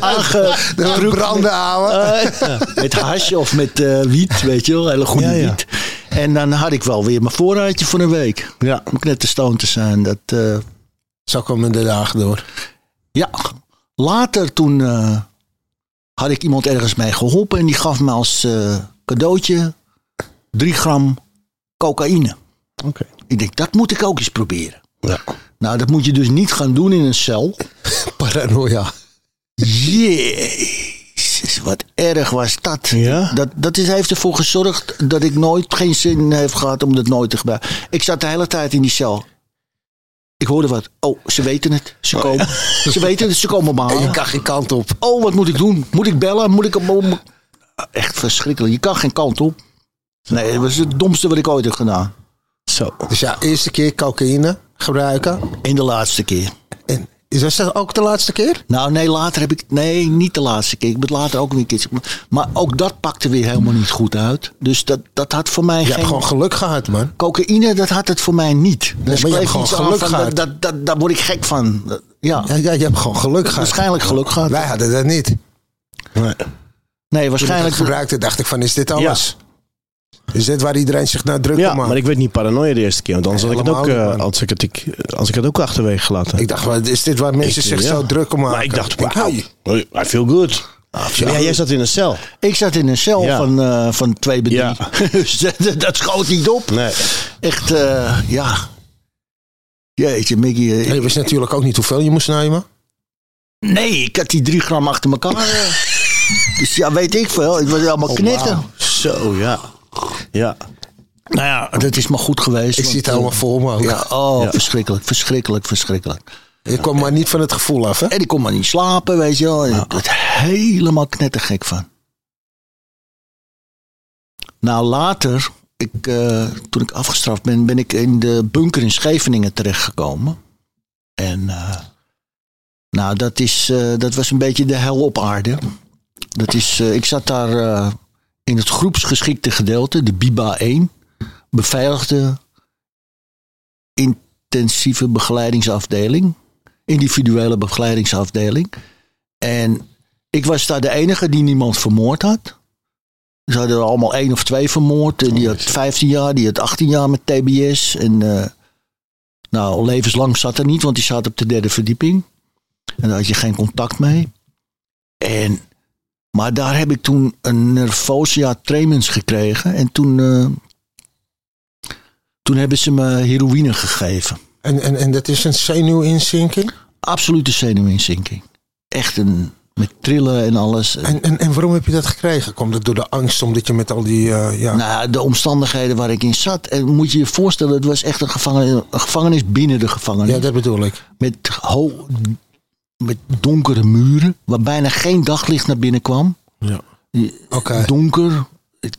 aange De branden houden. met hasje of met eh, wiet, weet je wel. Hele goede Ja, ja. wiet. En dan had ik wel weer mijn voorraadje voor een week. Ja. Om net te zijn. Dat, eh, Zo komen de dagen door. ja, later toen eh, had ik iemand ergens mee geholpen. En die gaf me als eh, cadeautje drie gram cocaïne. Oké. Ik denk, dat moet ik ook eens proberen. Ja. Nou, dat moet je dus niet gaan doen in een cel. *laughs* Paranoia. Jezus, wat erg was dat. Ja? Dat, dat is, heeft ervoor gezorgd dat ik nooit geen zin heb gehad om dat nooit te gebruiken. Ik zat de hele tijd in die cel. Ik hoorde wat. Oh, ze weten het. Ze komen. *laughs* Ze weten het. Ze komen me En je kan geen kant op. Oh, wat moet ik doen? Moet ik bellen? Moet ik... moet- Echt verschrikkelijk. Je kan geen kant op. Nee, dat was het domste wat ik ooit heb gedaan. Zo. Dus ja, eerste keer cocaïne gebruiken. En de laatste keer. Is dat ook de laatste keer? Nou, nee, later heb ik. Nee, niet de laatste keer. Ik het later ook weer een keertje. Maar ook dat pakte weer helemaal niet goed uit. Dus dat, dat had voor mij Je geen. hebt gewoon geluk gehad, man. Cocaïne, dat had het voor mij niet. maar Daar je hebt gewoon geluk van, gehad. Dat, dat, dat, daar word ik gek van. Dat- Ja, Ja, ja, je hebt gewoon geluk gehad. waarschijnlijk geluk gehad. Wij hadden dat niet. Nee. Nee, Toen ik het waarschijnlijk. gebruikte, dacht ik van, is dit alles? Is dit waar iedereen zich nou druk Ja, om maakt? maar ik werd niet paranoia de eerste keer. Want anders had ik het ook, eh, niet, als ik het, ik, als ik het ook achterwege gelaten. Ik dacht, is dit waar mensen Ik, zich ja. zo druk om maken? maar ik dacht, hey, I feel good. Ja, jij zat in een cel. Ik zat in een cel Ja. van, eh, van twee Ja. Dus *laughs* dat, schoot niet op. Nee. Echt, eh, ja. Jeetje, Mickey. eh, En je wist natuurlijk ook niet hoeveel je moest nemen. Nee, ik had die drie gram achter elkaar. eh. *laughs* dus ja, weet ik veel. Ik was knetten. Wauw. Zo, ja. Ja. Nou ja, dat is maar goed geweest. Ik zie het eh, helemaal voor me ook. Ja, oh, Ja. verschrikkelijk, verschrikkelijk, verschrikkelijk. Je kwam maar niet van het gevoel af, hè? En ik kon maar niet slapen, weet je wel. En ik werd helemaal knettergek van. Nou, later, ik, eh, toen ik afgestraft ben, ben ik in de bunker in Scheveningen terechtgekomen. En eh, nou, dat, is, eh, dat was een beetje de hel op aarde. Dat is, eh, ik zat daar eh, in het groepsgeschikte gedeelte, de BIBA 1. Beveiligde intensieve begeleidingsafdeling. Individuele begeleidingsafdeling. En ik was daar de enige die niemand vermoord had. Ze hadden er allemaal één of twee vermoord. En die had 15 jaar, die had 18 jaar met TBS. En eh, nou, levenslang zat er niet, want die zat op de derde verdieping. En daar had je geen contact mee. En, maar daar heb ik toen een nervosia tremens gekregen. En toen, eh, toen hebben ze me heroïne gegeven. En, en, en dat is een zenuwinzinking? Absolute zenuwinzinking. Echt een, met trillen en alles. En, en, en waarom heb je dat gekregen? Komt het door de angst omdat je met al die... eh, ja. Nou, de omstandigheden waar ik in zat. En moet je je voorstellen, het was echt een gevangenis, een gevangenis binnen de gevangenis. ja, dat bedoel ik. Met, ho, met donkere muren, waar bijna geen daglicht naar binnen kwam. Ja. Oké. Donker. Ik,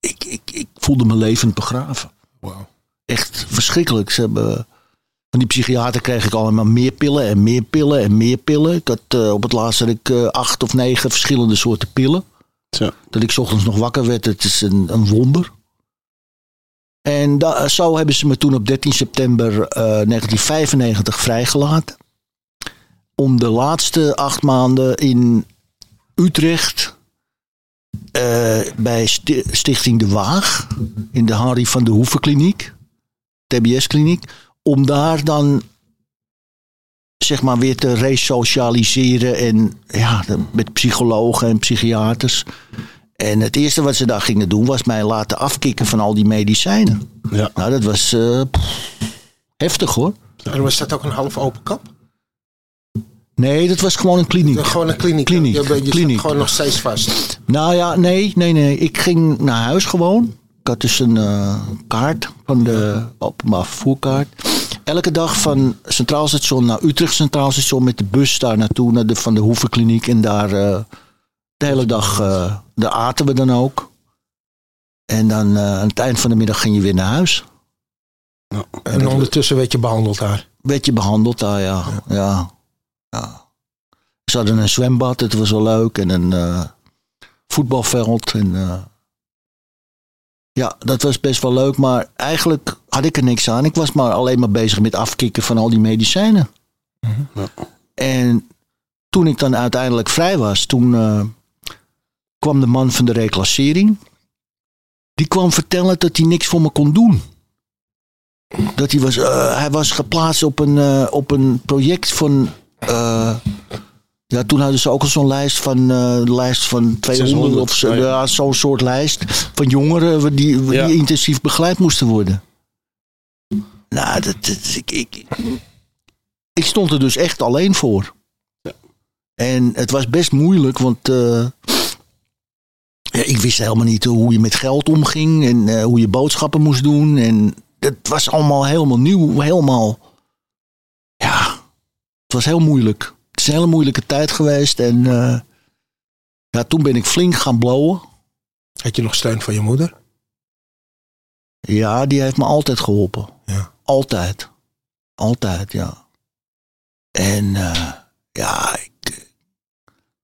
ik, ik, ik voelde me levend begraven. Wauw. Echt verschrikkelijk. Ze hebben, van die psychiater kreeg ik allemaal meer pillen en meer pillen en meer pillen. Ik had, eh, op het laatst had ik eh, acht of negen verschillende soorten pillen. Zo. Dat ik 's ochtends nog wakker werd, het is een, een wonder. En da- zo hebben ze me toen op 13 september eh, 1995 vrijgelaten. Om de laatste acht maanden in Utrecht eh, bij Sti- Stichting De Waag, in de Harry van de Hoeven kliniek, TBS-kliniek, om daar dan zeg maar weer te resocialiseren en ja, met psychologen en psychiaters. En het eerste wat ze daar gingen doen was mij laten afkicken van al die medicijnen. Ja. Nou, dat was eh, pff, heftig hoor. En was dat ook een half open kap? Nee, dat was gewoon een kliniek. Gewoon een kliniek. Kliniek, Je, bent- je kliniek. gewoon nog steeds vast. Nou ja, nee, nee, nee. Ik ging naar huis gewoon. Ik had dus een eh, kaart van de openbaar vervoerkaart. Elke dag van Centraal Station naar Utrecht Centraal Station met de bus daar naartoe, naar de Van de Hoevenkliniek. En daar eh, de hele dag, daar aten we dan ook. En dan aan het eind van de middag ging je weer naar huis. En ondertussen werd je behandeld daar. Werd je behandeld daar, ja. ja. ja. Ze hadden een zwembad, dat was wel leuk. En een eh, voetbalveld. En, eh, ja, dat was best wel leuk. Maar eigenlijk had ik er niks aan. Ik was maar alleen maar bezig met afkicken van al die medicijnen. Ja. En toen ik dan uiteindelijk vrij was, toen eh, kwam de man van de reclassering. Die kwam vertellen dat hij niks voor me kon doen. Dat hij was, hij was geplaatst op een, op een project van. Eh, ja, toen hadden ze ook al zo'n lijst van, eh, lijst van 200 600, of zo, ja, ja, zo'n soort lijst van jongeren die, die Ja. intensief begeleid moesten worden. Nou, dat, dat- ik, ik, ik stond er dus echt alleen voor. Ja. En het was best moeilijk, want eh, ja, ik wist helemaal niet hoe je met geld omging en hoe je boodschappen moest doen. En het was allemaal helemaal nieuw, helemaal. Het was heel moeilijk. Het is een hele moeilijke tijd geweest en eh, ja, toen ben ik flink gaan blowen. Had je nog steun van je moeder? Ja, die heeft me altijd geholpen. Ja. Altijd. Altijd, ja. En eh, ja, ik eh,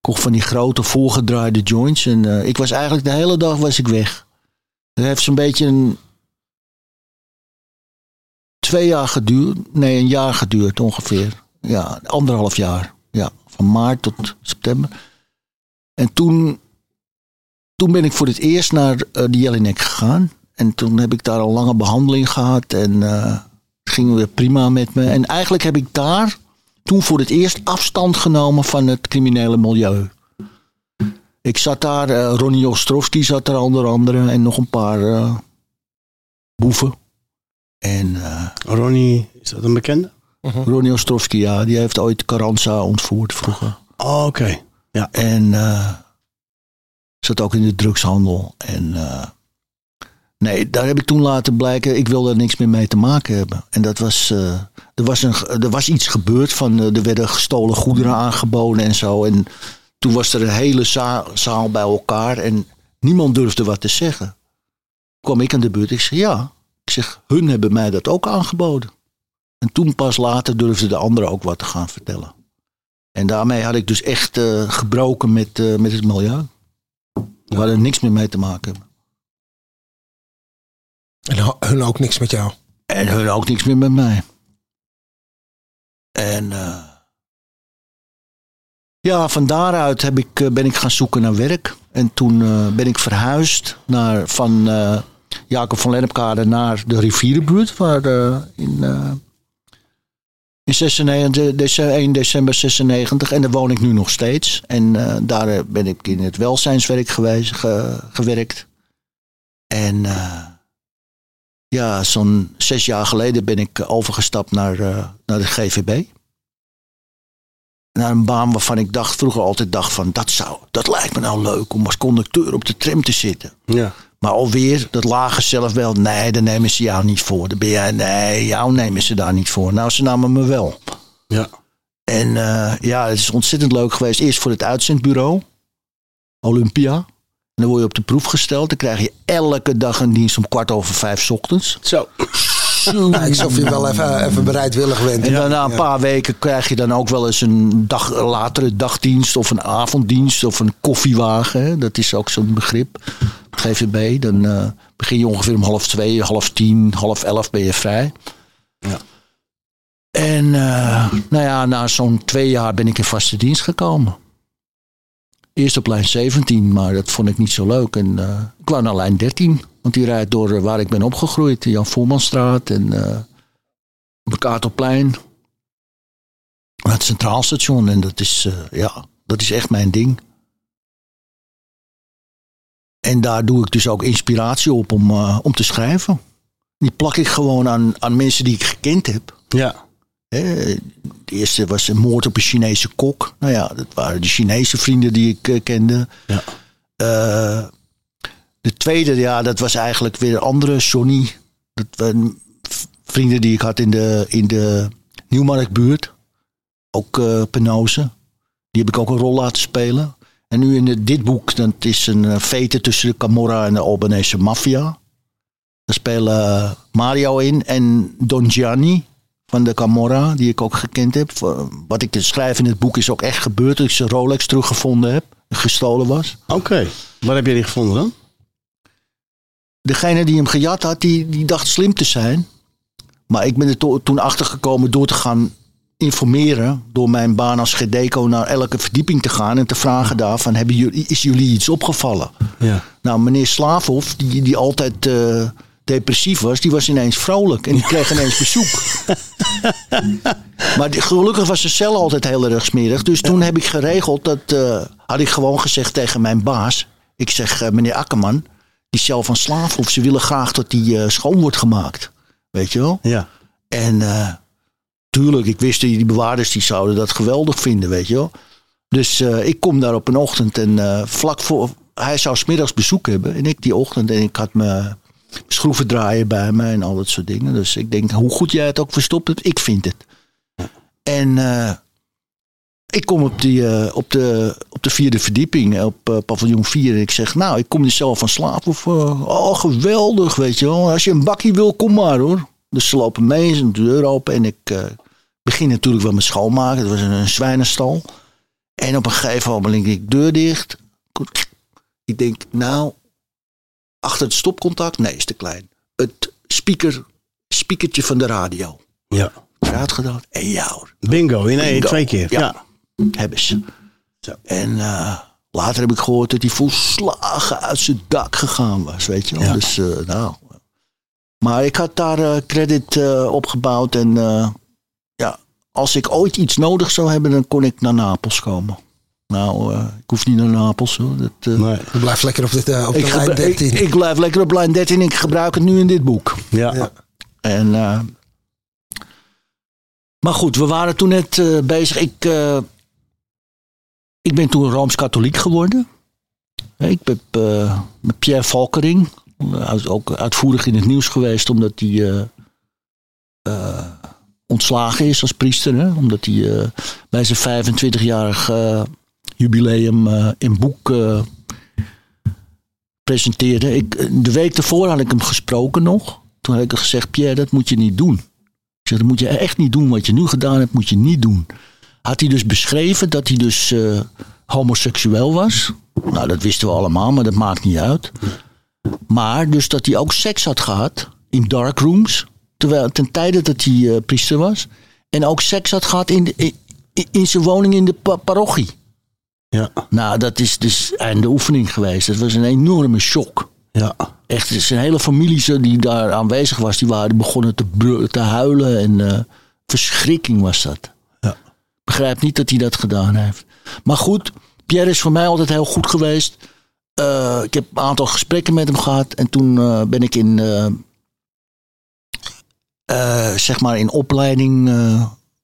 kocht van die grote voorgedraaide joints. En ik was eigenlijk de hele dag was ik weg. Het heeft zo'n beetje een... Twee jaar geduurd. Nee, een jaar geduurd ongeveer. Ja, anderhalf jaar. Ja, van maart tot september. En toen, toen ben ik voor het eerst naar eh, de Jelinek gegaan. En toen heb ik daar een lange behandeling gehad. En eh, het ging weer prima met me. En eigenlijk heb ik daar toen voor het eerst afstand genomen van het criminele milieu. Ik zat daar, eh, Ronnie Ostrowski zat er onder andere. En nog een paar boeven. En Ronnie, is dat een bekende? Ronnie Ostrowski, ja, die heeft ooit Carranza ontvoerd vroeger. Oh, oké. Ja. En eh, zat ook in de drugshandel. En eh, nee, daar heb ik toen laten blijken, ik wilde er niks meer mee te maken hebben. En dat was, eh, er, was een, er was iets gebeurd van, er werden gestolen goederen aangeboden en zo. En toen was er een hele za- zaal bij elkaar en niemand durfde wat te zeggen. Kwam ik aan de beurt, ik zeg ja. Ik zeg, hun hebben mij dat ook aangeboden. En toen pas later durfde de anderen ook wat te gaan vertellen. En daarmee had ik dus echt eh, gebroken met, eh, met het milieu. We hadden niks meer mee te maken hebben. En hun ook niks met jou. En hun ook niks meer met mij. En eh, ja, van daaruit heb ik, ben ik gaan zoeken naar werk. En toen ben ik verhuisd naar, van Jacob van Lennepkade naar de rivierenbuurt. Waar in, in 96, dece- 1 december 96. En daar woon ik nu nog steeds. En eh, daar eh, ben ik in het welzijnswerk gewerkt. En... eh, ja, zo'n zes jaar geleden ben ik overgestapt naar, naar de GVB. Naar een baan waarvan ik dacht, vroeger altijd dacht van... Dat, zou, dat lijkt me nou leuk om als conducteur op de tram te zitten. Ja. Maar alweer, dat lagen zelf wel. Nee, daar nemen ze jou niet voor. Daar ben jij, nee, jou nemen ze daar niet voor. Nou, ze namen me wel. Ja. En eh, ja, het is ontzettend leuk geweest. Eerst voor het uitzendbureau. Olympia. En dan word je op de proef gesteld. Dan krijg je elke dag een dienst om kwart over vijf 's ochtends. Zo. Lijkt alsof je wel even, even bereidwillig bent. En dan na een paar weken krijg je dan ook wel eens een dag, latere dagdienst of een avonddienst of een koffiewagen. hè. Dat is ook zo'n begrip. GVB. Dan eh, begin je ongeveer om half twee, half tien, half elf ben je vrij. Ja. En eh, nou ja, na zo'n twee jaar ben ik in vaste dienst gekomen. Eerst op lijn 17, maar dat vond ik niet zo leuk. En eh, ik wou naar lijn 13, want die rijdt door eh, waar ik ben opgegroeid. de Jan Voermanstraat en eh op het Centraal Station. En dat is, ja, dat is echt mijn ding. En daar doe ik dus ook inspiratie op om, om te schrijven. Die plak ik gewoon aan, aan mensen die ik gekend heb. Ja. De eerste was een moord op een Chinese kok. Nou ja, dat waren de Chinese vrienden die ik eh, kende. Ja. Eh, de tweede, ja, dat was eigenlijk weer een andere, Johnny. Dat waren vrienden die ik had in de, in de Nieuwmarktbuurt. Ook Penose. Die heb ik ook een rol laten spelen. En nu in de- dit boek, dat is een uh, vete tussen de Camorra en de Albanese maffia. Daar spelen Mario in en Don Gianni van de Camorra, die ik ook gekend heb. Wat ik schrijf in het boek is ook echt gebeurd. Dat ik zijn Rolex teruggevonden heb, gestolen was. Oké. Waar heb je die gevonden dan? Degene die hem gejat had, die, die dacht slim te zijn. Maar ik ben er to- toen achter gekomen door te gaan informeren. Door mijn baan als gedeco naar elke verdieping te gaan. En te vragen daarvan, hebben jullie, is jullie iets opgevallen? Ja. Nou, meneer Slaafhoff, die, die altijd eh, depressief was, die was ineens vrolijk. En die kreeg ineens bezoek. *laughs* maar die- gelukkig was zijn cel altijd heel erg smerig. Dus toen heb ik geregeld dat, eh, had ik gewoon gezegd tegen mijn baas. Ik zeg, eh, meneer Akkerman, die cel van Slaafhoff, ze willen graag dat die eh, schoon wordt gemaakt. Weet je wel? Ja. En tuurlijk, ik wist die, die bewaarders die zouden dat geweldig vinden, weet je wel. Dus ik kom daar op een ochtend en vlak voor... Hij zou smiddags bezoek hebben en ik die ochtend. En ik had mijn schroevendraaier bij me en al dat soort dingen. Dus ik denk, hoe goed jij het ook verstopt hebt, ik vind het. En eh, ik kom op, die, eh, op, de, op de vierde verdieping, op eh, paviljoen 4. En ik zeg, nou, ik kom er zelf van slapen. Of, oh, geweldig, weet je wel. Als je een bakkie wil, kom maar hoor. Dus ze lopen mee, zijn de deur open. En ik begin natuurlijk wel met schoonmaken. Het was een, een zwijnenstal. En op een gegeven moment denk ik, deur dicht. Ik denk, nou, achter het stopcontact, nee, is te klein. Het speaker, speakertje van de radio. Ja. Gedaan. En hoor, Bingo. In één, twee keer. Ja. Ja. hebben ze. Zo. En eh, later heb ik gehoord dat hij volslagen uit zijn dak gegaan was, weet je wel. Ja. Dus, eh, nou. Maar ik had daar eh, credit opgebouwd. En ja, als ik ooit iets nodig zou hebben, dan kon ik naar Napels komen. Nou, eh, ik hoef niet naar Napels hoor. Dat, eh, Nee. Je blijft lekker op, dit, eh, op de lijn gebru- 13. ik, ik blijf lekker op lijn 13. Ik gebruik het nu in dit boek. Ja. Ja. En, eh, maar goed, we waren toen net eh, bezig. Ik, eh, ik ben toen Rooms-Katholiek geworden. Ik heb eh, met Pierre Valkering, ook uitvoerig in het nieuws geweest, omdat hij eh, eh, ontslagen is als priester. Hè? Omdat hij eh, bij zijn 25-jarig eh, jubileum eh, een boek eh, presenteerde. Ik, de week ervoor had ik hem gesproken nog. Toen had ik gezegd, Pierre, dat moet je niet doen. Ik zeg, dat moet je echt niet doen. Wat je nu gedaan hebt, moet je niet doen. Had hij dus beschreven dat hij dus eh, homoseksueel was. Nou, dat wisten we allemaal, maar dat maakt niet uit. Maar dus dat hij ook seks had gehad in darkrooms. Terwijl, ten tijde dat hij eh, priester was. En ook seks had gehad in, in, in zijn woning in de pa- parochie. Ja. Nou, dat is dus einde oefening geweest. Dat was een enorme shock. Ja. Echt, zijn hele familie die daar aanwezig was, die waren begonnen te, te huilen. En eh, verschrikking was dat. Ja. Ik begrijp niet dat hij dat gedaan heeft. Maar goed, Pierre is voor mij altijd heel goed geweest. Eh, ik heb een aantal gesprekken met hem gehad. En toen eh, ben ik in, zeg maar in opleiding,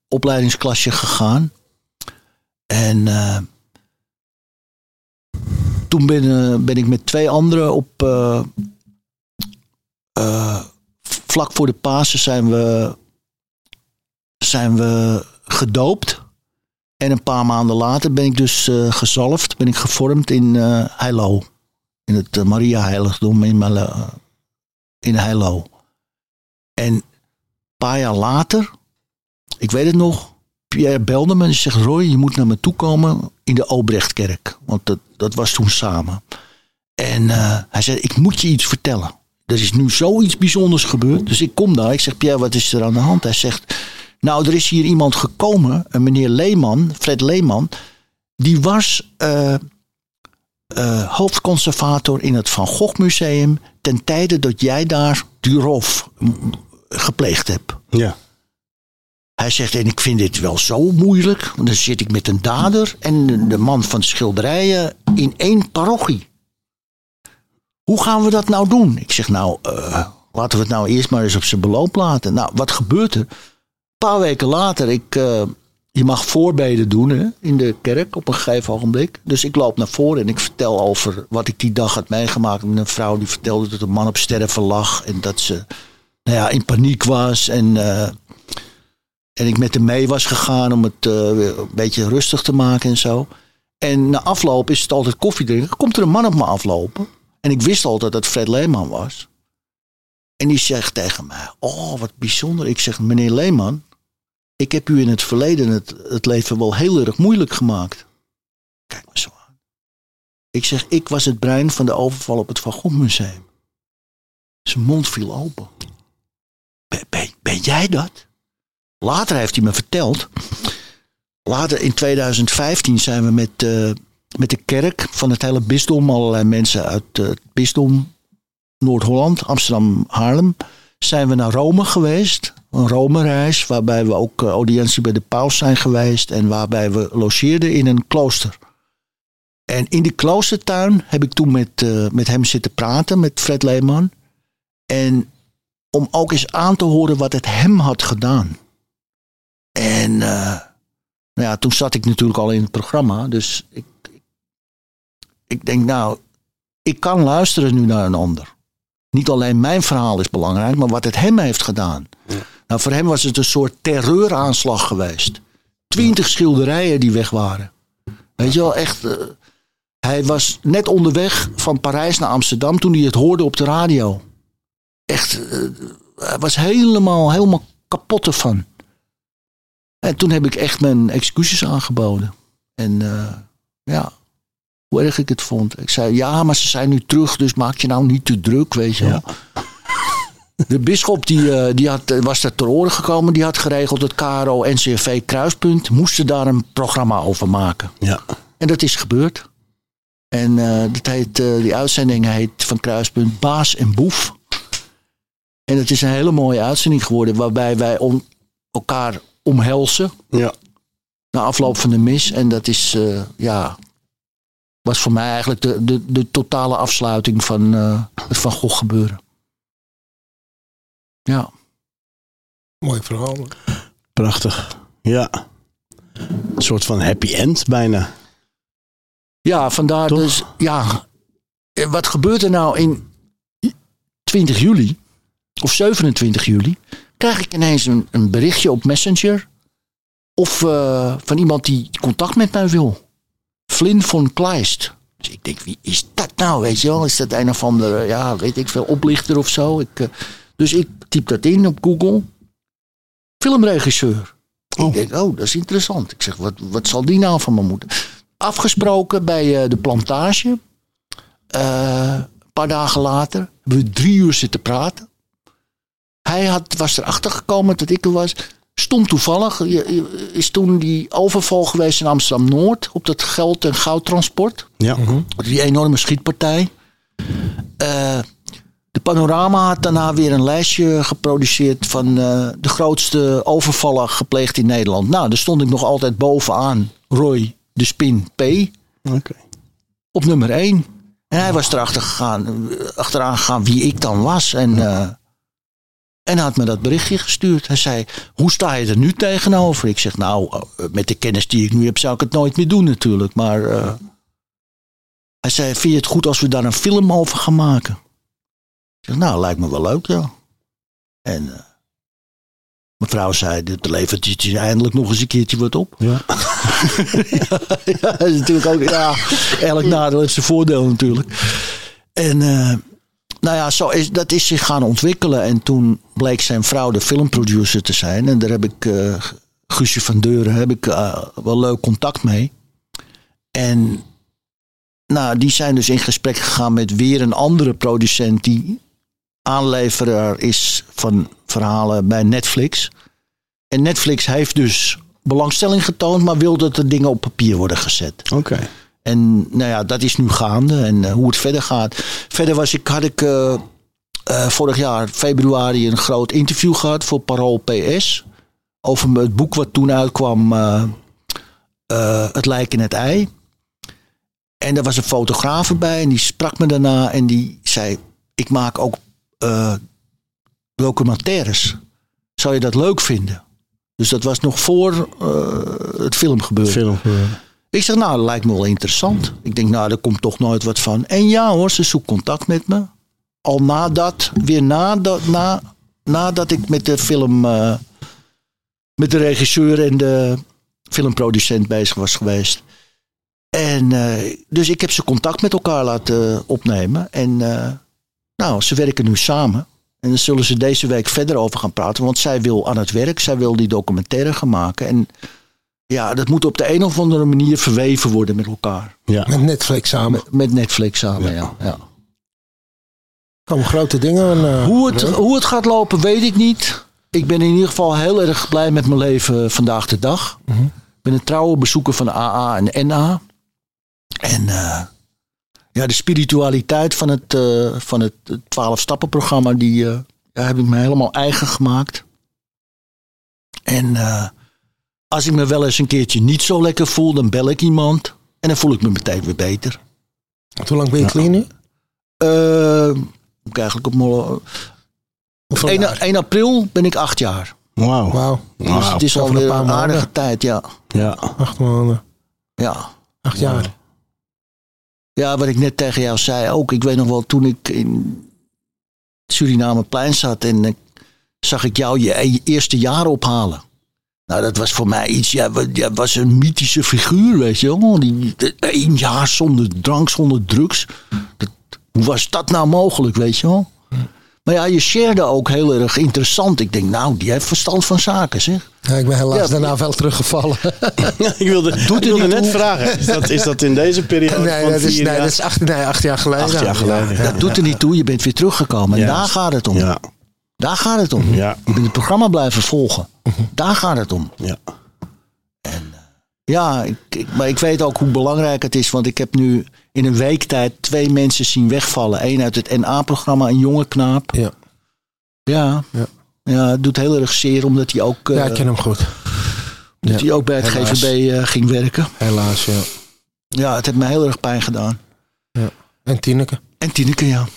opleidingsklasje gegaan. En toen ben, eh, ben ik met twee anderen op. eh, eh, vlak voor de Pasen zijn we, zijn we gedoopt. En een paar maanden later ben ik dus eh, gezalfd, ben ik gevormd in Heilo. In het Maria-heiligdom in, Melle- in Heilo. En een paar jaar later, ik weet het nog, Pierre belde me en zegt: Roy, je moet naar me toe komen in de Obrechtkerk. Want dat, dat was toen samen. En eh, hij zei: Ik moet je iets vertellen. Er is nu zoiets bijzonders gebeurd. Dus ik kom daar. Ik zeg: Pierre, wat is er aan de hand? Hij zegt: Nou, er is hier iemand gekomen, een meneer Leeman, Fred Leeman. Die was eh, eh, hoofdconservator in het Van Gogh Museum. ten tijde dat jij daar Durov mm, gepleegd hebt. Ja. Hij zegt, en ik vind dit wel zo moeilijk. Want dan zit ik met een dader en de man van de schilderijen in één parochie. Hoe gaan we dat nou doen? Ik zeg, nou, eh, laten we het nou eerst maar eens op zijn beloop laten. Nou, wat gebeurt er? Een paar weken later, ik, eh, je mag voorbeden doen hè, in de kerk op een gegeven ogenblik. Dus ik loop naar voren en ik vertel over wat ik die dag had meegemaakt. Met een vrouw die vertelde dat een man op sterven lag. En dat ze nou ja, in paniek was. En eh, en ik met hem mee was gegaan om het eh, een beetje rustig te maken en zo. En na afloop is het altijd koffie drinken. Komt er een man op me aflopen. En ik wist altijd dat Fred Leeman was. En die zegt tegen mij: Oh, wat bijzonder. Ik zeg: Meneer Leeman, ik heb u in het verleden het, het leven wel heel erg moeilijk gemaakt. Kijk me zo aan. Ik zeg: Ik was het brein van de overval op het Van Gogh Museum. Zijn mond viel open. Ben, ben, ben jij dat? Later heeft hij me verteld. Later in 2015 zijn we met, eh, met de kerk van het hele bisdom, allerlei mensen uit het bisdom Noord-Holland, Amsterdam, Haarlem, zijn we naar Rome geweest. Een Rome-reis, waarbij we ook eh, audiëntie bij de paus zijn geweest en waarbij we logeerden in een klooster. En in die kloostertuin heb ik toen met, eh, met hem zitten praten, met Fred Leeman. En om ook eens aan te horen wat het hem had gedaan. En eh, nou ja, toen zat ik natuurlijk al in het programma. Dus ik, ik, ik denk, nou, ik kan luisteren nu naar een ander. Niet alleen mijn verhaal is belangrijk, maar wat het hem heeft gedaan. Nou, voor hem was het een soort terreuraanslag geweest. Twintig schilderijen die weg waren. Weet je wel, echt. eh, hij was net onderweg van Parijs naar Amsterdam toen hij het hoorde op de radio. Echt, eh, hij was helemaal, helemaal kapot ervan. En toen heb ik echt mijn excuses aangeboden. En eh, ja, hoe erg ik het vond. Ik zei, ja, maar ze zijn nu terug, dus maak je nou niet te druk, weet je wel. *laughs* De bisschop die, eh, die had, was er ter oren gekomen, die had geregeld het KRO NCRV Kruispunt. Moesten daar een programma over maken. Ja. En dat is gebeurd. En eh, dat heet, die uitzending heet van Kruispunt Baas en Boef. En het is een hele mooie uitzending geworden waarbij wij om, elkaar omhelzen Ja. na afloop van de mis. En dat is, eh, ja, was voor mij eigenlijk de, de, de totale afsluiting van eh, het Van Gogh gebeuren. Ja, Mooi verhaal. Prachtig. Ja. Een soort van happy end bijna. ja vandaar Toch? dus, ja, eh, wat gebeurt er nou in 20 juli of 27 juli? Krijg ik ineens een, een berichtje op Messenger of eh, van iemand die contact met mij wil. Flynn von Kleist. Dus ik denk, wie is dat nou? Weet je wel, is dat een of andere, ja, weet ik veel, oplichter of zo? Ik, eh, dus ik typ dat in op Google. filmregisseur. Ik denk, oh, dat is interessant. Ik zeg, wat, wat zal die nou van me moeten? Afgesproken bij eh, de plantage. Een paar dagen later hebben we drie uur zitten praten. Hij had, was erachter gekomen dat ik er was. Stom toevallig is toen die overval geweest in Amsterdam-Noord... op dat geld- en goudtransport. Ja. Die enorme schietpartij. Eh, de Panorama had daarna weer een lijstje geproduceerd van eh, de grootste overvallen gepleegd in Nederland. Nou, daar stond ik nog altijd bovenaan. Roy de Spin P. Op nummer 1. En hij was erachter gegaan, eh, achteraan gegaan wie ik dan was. En, eh, en hij had me dat berichtje gestuurd. Hij zei, hoe sta je er nu tegenover? Ik zeg, nou, eh, met de kennis die ik nu heb zou ik het nooit meer doen natuurlijk. Maar eh, hij zei, vind je het goed als we daar een film over gaan maken? Ik zeg, nou, lijkt me wel leuk, ja. En eh, mevrouw zei, dit levert je eindelijk nog eens een keertje wat op. *laughs* Ja. ja, dat is natuurlijk ook, ja, elk nadeel heeft zijn voordeel natuurlijk. En nou ja, zo is, dat is zich gaan ontwikkelen. En toen bleek zijn vrouw de filmproducer te zijn. En daar heb ik, eh Guusje van Deuren, heb ik eh, wel leuk contact mee. En nou, die zijn dus in gesprek gegaan met weer een andere producent die aanleveraar is van verhalen bij Netflix. En Netflix heeft dus belangstelling getoond, maar wil dat er dingen op papier worden gezet. Oké. En nou ja, dat is nu gaande. En eh, hoe het verder gaat. Verder was ik, had ik eh, eh, vorig jaar februari een groot interview gehad voor Parool PS. Over het boek wat toen uitkwam, Het lijk in het ei. En daar was een fotograaf bij en die sprak me daarna en die zei: Ik maak ook documentaires. Zou je dat leuk vinden? Dus dat was nog voor het film gebeurde. Film. eh, Ik zeg, nou, dat lijkt me wel interessant. Ik denk, nou, er komt toch nooit wat van. En ja hoor, ze zoekt contact met me. Al nadat, weer nadat, na, nadat ik met de film, eh, met de regisseur en de filmproducent bezig was geweest. En eh, dus ik heb ze contact met elkaar laten opnemen. En eh, nou, ze werken nu samen. En daar zullen ze deze week verder over gaan praten. Want zij wil aan het werk, zij wil die documentaire gaan maken. En ja, dat moet op de een of andere manier verweven worden met elkaar. Ja. Met Netflix samen. Met Netflix samen, ja. ja. komen grote dingen. eh, Hoe, het, hoe het gaat lopen, weet ik niet. Ik ben in ieder geval heel erg blij met mijn leven vandaag de dag. Mhm. Ik ben een trouwe bezoeker van AA en NA. En eh, ja, de spiritualiteit van het, eh van het 12-stappen-programma, die eh, heb ik me helemaal eigen gemaakt. En eh, als ik me wel eens een keertje niet zo lekker voel, dan bel ik iemand. En dan voel ik me meteen weer beter. Hoe lang ben je clean nu? Eh, ik eigenlijk op mijn- Hoeveel 1, jaar? 1 april ben ik acht jaar. Wauw. Wauw, Dus Wauw. het is over alweer een een, paar aardige maanden. tijd, ja. Ja. acht maanden. ja. Acht jaar. Ja, wat ik net tegen jou zei ook. Ik weet nog wel, toen ik in Surinameplein zat en ik, zag ik jou je e- eerste jaar ophalen. Nou, dat was voor mij iets, ja, was een mythische figuur, weet je wel. Die, één jaar zonder drank, zonder drugs. Dat, hoe was dat nou mogelijk, weet je wel? Maar ja, je shared ook heel erg interessant. Ik denk, nou, die heeft verstand van zaken, zeg. Ja, ik ben helaas Ja, daarna wel teruggevallen. *laughs* ik wilde, ik wilde net vragen. Is dat, is dat in deze periode nee, van dat is, nee, dat is acht, nee, acht jaar geleden. Acht jaar geleden, Ja, ja. Dat doet er niet toe, je bent weer teruggekomen. En daar gaat het om. Ja. Daar gaat het om. Ja. Je het programma blijven volgen. Daar gaat het om. Ja. Ja, ik, ik- maar ik weet ook hoe belangrijk het is. Want ik heb nu in een week tijd twee mensen zien wegvallen. Eén uit het NA-programma, een jonge knaap. Ja. Ja. Ja. Ja, het doet heel erg zeer omdat hij ook, eh, Ja, ik ken hem goed. dat Ja. hij ook bij het Helaas. GVB eh, ging werken. Helaas, ja. Ja, het heeft me heel erg pijn gedaan. En Tineke. En Tineke, ja.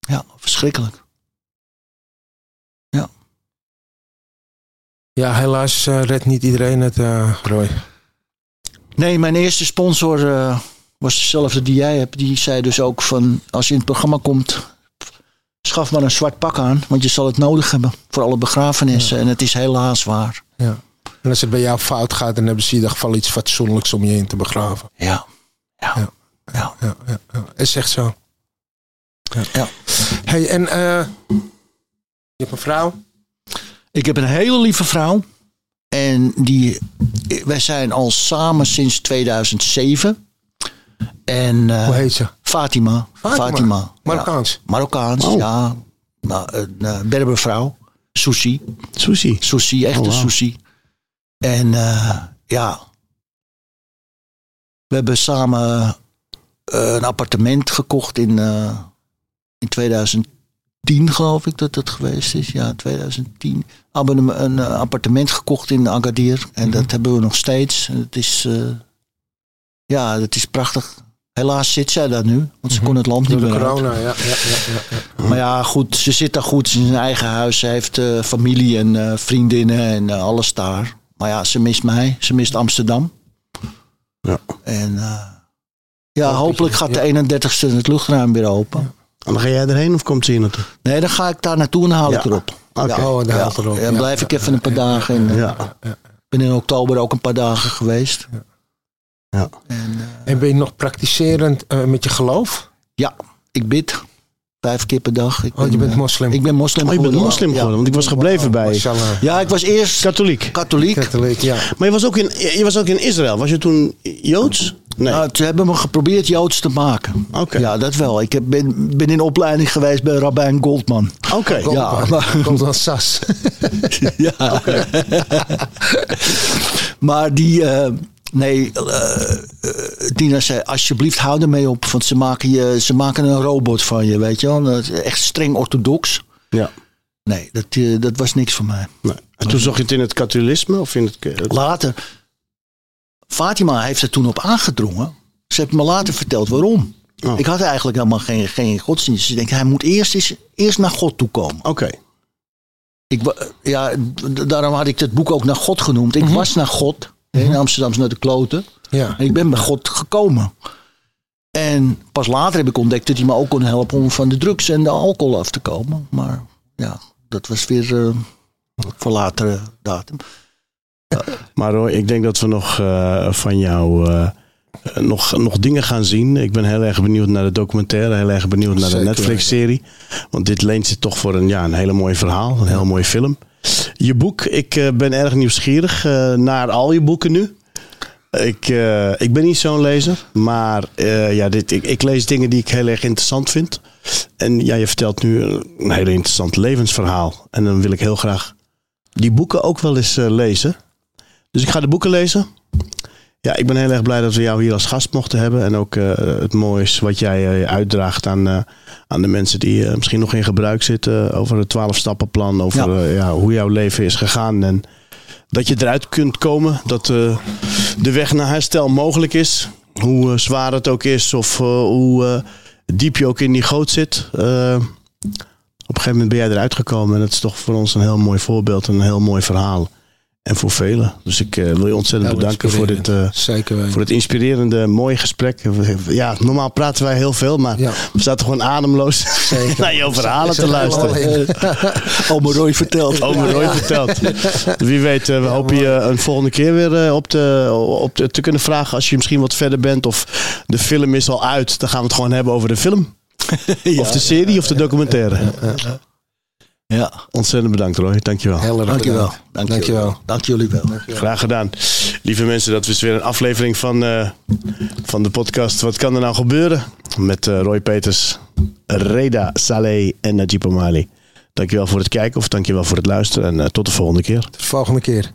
Ja, verschrikkelijk. Ja, helaas eh, redt niet iedereen het, eh Roy. Nee, mijn eerste sponsor eh, was dezelfde die jij hebt. Die zei dus ook van, als je in het programma komt, schaf maar een zwart pak aan. Want je zal het nodig hebben voor alle begrafenissen. En het is helaas waar. Ja. En als het bij jou fout gaat, dan hebben ze in ieder geval iets fatsoenlijks om je in te begraven. Ja. Ja. Ja. ja. Ja, ja, ja. Is echt zo. Ja. Hey, en je hebt een vrouw? Ik heb een hele lieve vrouw. En die, wij zijn al samen sinds 2007. En eh, Hoe heet ze? Fatima. Fatima. Fatima. Ja. Marokkaans. Marokkaans, Oh. ja. Nou, een uh, Berbervrouw. Sushi. Sushi. Sushi, echte Oh, sushi. En eh, ja. We hebben samen eh, een appartement gekocht in, eh, in 2010, geloof ik dat dat geweest is. Ja, 2010. We hebben een, een eh, appartement gekocht in Agadir. En dat hebben we nog steeds. En Het is, eh, ja, het is prachtig. Helaas zit zij daar nu, want ze kon het land Door niet meer corona, ja. ja, ja. Maar ja, goed, ze zit daar goed. Ze is in zijn eigen huis. Ze heeft eh, familie en vriendinnen en alles daar. Maar ja, ze mist mij. Ze mist Amsterdam. Ja. En ja, hopelijk dat gaat de 31ste het luchtruim weer open. En dan ga jij erheen of komt ze hier naartoe? Nee, dan ga ik daar naartoe en dan haal ik erop. Oké. Ja, Oh, ja. haalt erop. Ja, dan blijf ja, ik even een paar dagen. in. Ja. Ik ben in oktober ook een paar dagen geweest. Ja. En, eh, En ben je nog praktiserend eh, met je geloof? ja, ik bid vijf keer per dag. Ik Oh, je ben, bent eh, moslim. Ik ben moslim Oh, je bent geworden. moslim Ja. geworden, want ik was gebleven bij. Ja, ik was eerst katholiek. katholiek. Katholiek, ja. Maar je was ook in, je was ook in Israël. Was je toen Joods? Nee. Nou, ze hebben me geprobeerd Joods te maken. Oké. Ja, dat wel. Ik heb, ben, ben in opleiding geweest bij Rabijn Goldman. Oké. Ja, *laughs* maar, Komt dan Sas. ja. *laughs* maar die, eh, nee, eh, Dina zei, alsjeblieft hou ermee op. Want ze maken, je, ze maken een robot van je, weet je wel. Echt streng orthodox. Ja. Nee, dat, eh, dat was niks voor mij. Nee. En toen zag je het in het katholicisme of in het... Later, Fatima heeft er toen op aangedrongen. Ze heeft me later verteld waarom. Oh. Ik had eigenlijk helemaal geen, geen godsdienst. Dus ik denk, hij moet eerst, eens, eerst naar God toe komen. Oké. Ik, ja, daarom had ik het boek ook naar God genoemd. Mhm. Ik was naar God. In Amsterdam naar de kloten. Ja. En ik ben bij God gekomen. En pas later heb ik ontdekt dat hij me ook kon helpen om van de drugs en de alcohol af te komen. Maar ja, dat was weer eh voor latere datum. *laughs* Maar hoor, ik denk dat we nog eh, van jou eh, nog, nog dingen gaan zien. Ik ben heel erg benieuwd naar de documentaire. Heel erg benieuwd naar de Netflix-serie. Want dit leent zich toch voor een, ja, een hele mooie verhaal. Een heel mooie film. Je boek, ik eh, ben erg nieuwsgierig eh, naar al je boeken nu. Ik, eh, ik ben niet zo'n lezer, maar eh, ja, dit, ik, ik lees dingen die ik heel erg interessant vind. En ja, je vertelt nu een heel interessant levensverhaal. En dan wil ik heel graag die boeken ook wel eens eh, lezen. Dus ik ga de boeken lezen. Ja, ik ben heel erg blij dat we jou hier als gast mochten hebben. En ook eh, het moois wat jij eh, uitdraagt aan, eh, aan de mensen die misschien nog in gebruik zitten. Over het 12-stappenplan. Over Ja. ja, hoe jouw leven is gegaan. En dat je eruit kunt komen. Dat de weg naar herstel mogelijk is. Hoe zwaar het ook is. Of hoe diep je ook in die goot zit. Op een gegeven moment ben jij eruit gekomen. En dat is toch voor ons een heel mooi voorbeeld. En een heel mooi verhaal. En voor velen. Dus ik eh, wil je ontzettend Heel bedanken voor dit, eh, voor het inspirerende, mooie gesprek. Ja, normaal praten wij heel veel, maar Ja. we zaten gewoon ademloos *laughs* naar jouw verhalen te luisteren. Ome Roy verteld. Ome Roy vertelt. *laughs* Wie weet, eh, we hopen je een volgende keer weer op, de, op de, te kunnen vragen als je misschien wat verder bent. Of de film is al uit, dan gaan we het gewoon hebben over de film. *laughs* Of de serie of de documentaire. Ja, Ontzettend bedankt Roy, dankjewel. Heel erg dankjewel. bedankt. Dank Dankjewel. Dank jullie wel. Graag gedaan. Lieve mensen, dat was weer een aflevering van, eh, van de podcast Wat kan er nou gebeuren? Met eh, Roy Peters, Reda Saleh en Najib Omali. Dankjewel voor het kijken of dankjewel voor het luisteren en eh, tot de volgende keer. Tot de volgende keer.